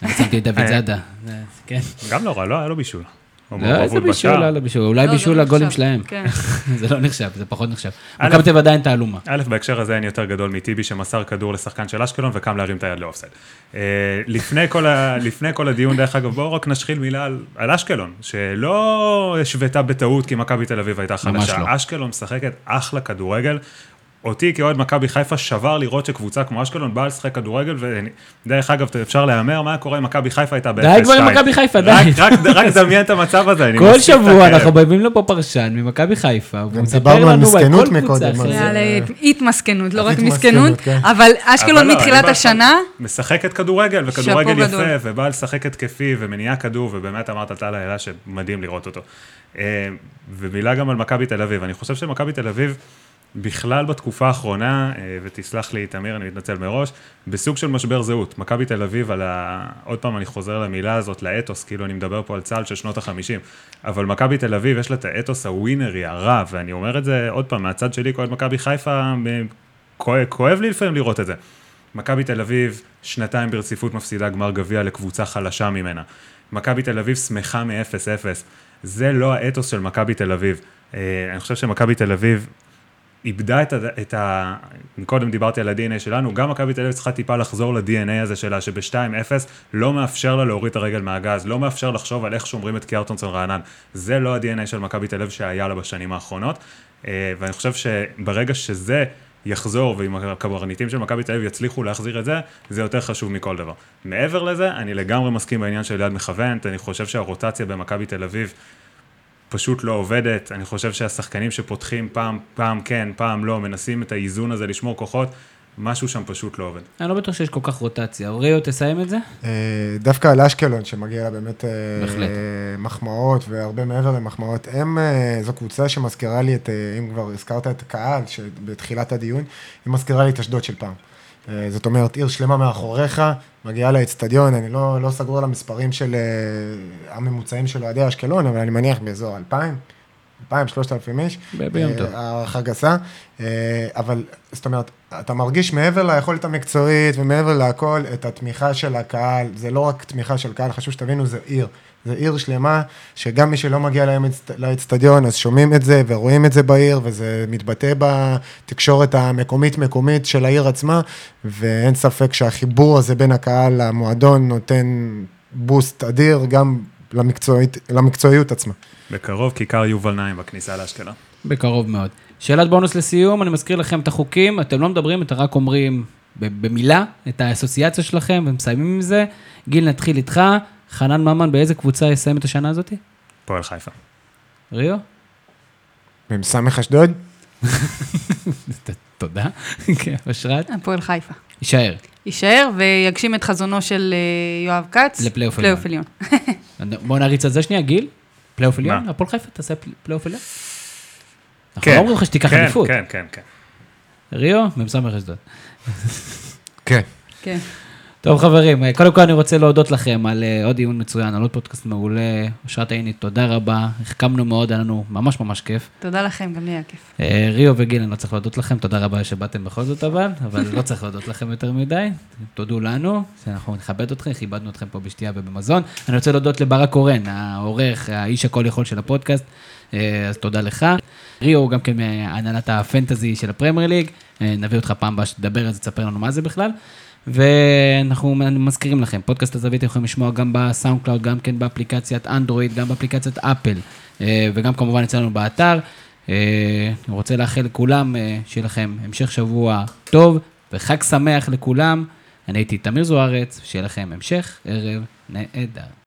אני שמתי את דוד אה. זאדה. כן. גם לא רע, לא היה לו בישול. לא, איזה בישול. לא, לא בישול. אולי לא, בישול לא לגולים נחשב. שלהם. כן. זה לא נחשב, זה פחות נחשב. א', מכבי תל אביב עדיין תעלומה. א', בהקשר הזה אין יותר גדול מטיבי שמסר כדור לשחקן של אשקלון וקם להרים את היד לאופסייד. אה, לפני כל ה- לפני כל הדיון, דרך אגב, בואו רק נשחיל מילה על, אשקלון, שלא השוותה בטעות כי מכבי תל אביב הייתה. לא. אשקלון משחקת אחלה כדורגל. אותי כאוהד מכבי חיפה שבר לראות שקבוצה כמו אשקלון באה לשחק כדורגל, ודרך אגב, אפשר להמר מה קורה אם מכבי חיפה הייתה ב-0-2. די כבר עם מכבי חיפה, די. רק- רק- רק דמיין את המצב הזה, אני כל שבוע. אנחנו מביאים לפה פרשן ממכבי חיפה, והוא מספר על לנו מסכנות כל קבוצה מקודם, אז אחרת. זה- על אה, התמסכנות, לא רק מסכנות, כן. אבל אשקלון לא, מתחילת השנה, משחקת כדורגל, וכדורגל. יפה, ובא לשחק התקפי, ומניעה כדור, ובאמת אמרת טל איילה שמדהים לראות אותו. אה, ומילה גם על מכבי תל אביב, אני חושב שמכבי תל אביב, בכלל בתקופה האחרונה, אה, ותסלח לי תמיר, אני מתנצל מראש, בסוג של משבר זהות. מכבי תל אביב על ה... עוד פעם אני חוזר למילה הזאת, לאתוס, כאילו אני מדבר פה על צה"ל של שנות החמישים, אבל מכבי תל אביב יש לה את האתוס הווינרי, הרע, ואני אומר את זה עוד פעם, מהצד שלי, כואב מכבי חיפה, אה, כואב, כואב לי לפעמים לראות את זה. מכבי תל אביב, שנתיים ברציפות מפסידה גמר גביע לקבוצה חלשה ממנה. מכבי תל אביב שמחה מ-0-0. זה לא האתוס של מכבי תל אביב. אה, אני חושב שמכבי תל אביב איבדה את ה... את ה... קודם דיברתי על ה-DNA שלנו, גם מכבי תל אביב צריכה טיפה לחזור ל-DNA הזה שלה, שב-2-0 לא מאפשר לה להוריד את הרגל מהגז, לא מאפשר לחשוב על איך שומרים את קיארטונסון רענן. זה לא ה-DNA של מכבי תל אביב שהיה לה בשנים האחרונות, אה, ואני חושב שברגע שזה יחזור, ואם הקברניטים של מכבי תל אביב יצליחו להחזיר את זה, זה יותר חשוב מכל דבר. מעבר לזה, אני לגמרי מסכים בעניין של יד מכוונת, אני חושב שהרוטציה במכבי תל אביב פשוט לא עובדת. אני חושב שהשחקנים שפותחים פעם, פעם כן, פעם לא, מנסים את האיזון הזה לשמור כוחות, משהו שם פשוט לא עובד. אני לא בטוח שיש כל כך רוטציה. אוריו, תסיים את זה? אה, דווקא על אשקלון, שמגיע לה באמת אה. מחמאות, והרבה מעבר למחמאות, הם, אה, זו קבוצה שמזכירה לי את, אם כבר הזכרת את הקהל, שבתחילת הדיון, היא מזכירה לי את אשדוד של פעם. אה, זאת אומרת, עיר שלמה מאחוריך, מגיעה לאצטדיון, אני לא, לא סגור על המספרים של אה, הממוצעים של אוהדי אשקלון, אבל אני מניח באזור 2,000. 2,000, 3,000 איש, אה, טוב. הערכה גסה, אבל זאת אומרת, אתה מרגיש מעבר ליכולת המקצועית ומעבר להכל את התמיכה של הקהל, זה לא רק תמיכה של קהל, חשוב שתבינו, זה עיר. זה עיר שלמה, שגם מי שלא מגיע לאצט- לאצטדיון, אז שומעים את זה ורואים את זה בעיר, וזה מתבטא בתקשורת המקומית-מקומית של העיר עצמה, ואין ספק שהחיבור הזה בין הקהל למועדון נותן בוסט אדיר גם למקצועית, למקצועיות עצמה. בקרוב, כיכר יובל נעים בכניסה לאשקלון. בקרוב מאוד. שאלת בונוס לסיום, אני מזכיר לכם את החוקים, אתם לא מדברים, אתם רק אומרים ב- במילה את האסוציאציה שלכם ומסיימים עם זה. גיל, נתחיל איתך. חנן ממן, באיזה קבוצה יסיים את השנה הזאת? פועל חיפה. ריו? מ"ס אשדוד? תודה. כן, אושרת? הפועל חיפה. יישאר. יישאר ויגשים את חזונו של אה, יואב כץ. לפלייאוף פלייאוף עליון. בוא נריץ על זה שנייה, גיל. פלייאוף עליון? מה? הפועל חיפה תעשה פל- פלייאוף עליון? אנחנו לא אומרים לך שתיקח כן, אליפות. כן, כן, כן. ריו, מ"ס אשדוד. כן. כן. טוב חברים, אה, קודם כל אני רוצה להודות לכם על אה, עוד דיון מצוין, על עוד פודקאסט מעולה. אושרת עיני, תודה רבה, החכמנו מאוד, היה לנו ממש ממש כיף. תודה לכם, גם לי היה כיף. אה, ריו וגיל, אני לא צריך להודות לכם, תודה רבה שבאתם בכל זאת אבל, אבל לא צריך להודות לכם יותר מדי. תודו לנו, שאנחנו נכבד אתכם, כיבדנו אתכם פה בשתייה ובמזון. אני רוצה להודות לברק קורן, העורך, האיש הכל יכול של הפודקאסט, אז תודה לך. ריו הוא גם כן מהנהלת הפנטזי של הפרמייר ליג, נביא אותך פעם הבאה שתדבר על זה, תספר לנו מה זה בכלל. ואנחנו מזכירים לכם, פודקאסט הזווית יכולים לשמוע גם ב SoundCloud, גם כן באפליקציית אנדרואיד, גם באפליקציית אפל, אה, וגם כמובן אצלנו באתר. אה, אני רוצה לאחל לכולם, אה, שיהיה לכם המשך שבוע טוב וחג שמח לכולם. אני הייתי תמיר זוארץ, שיהיה לכם המשך ערב נהדר.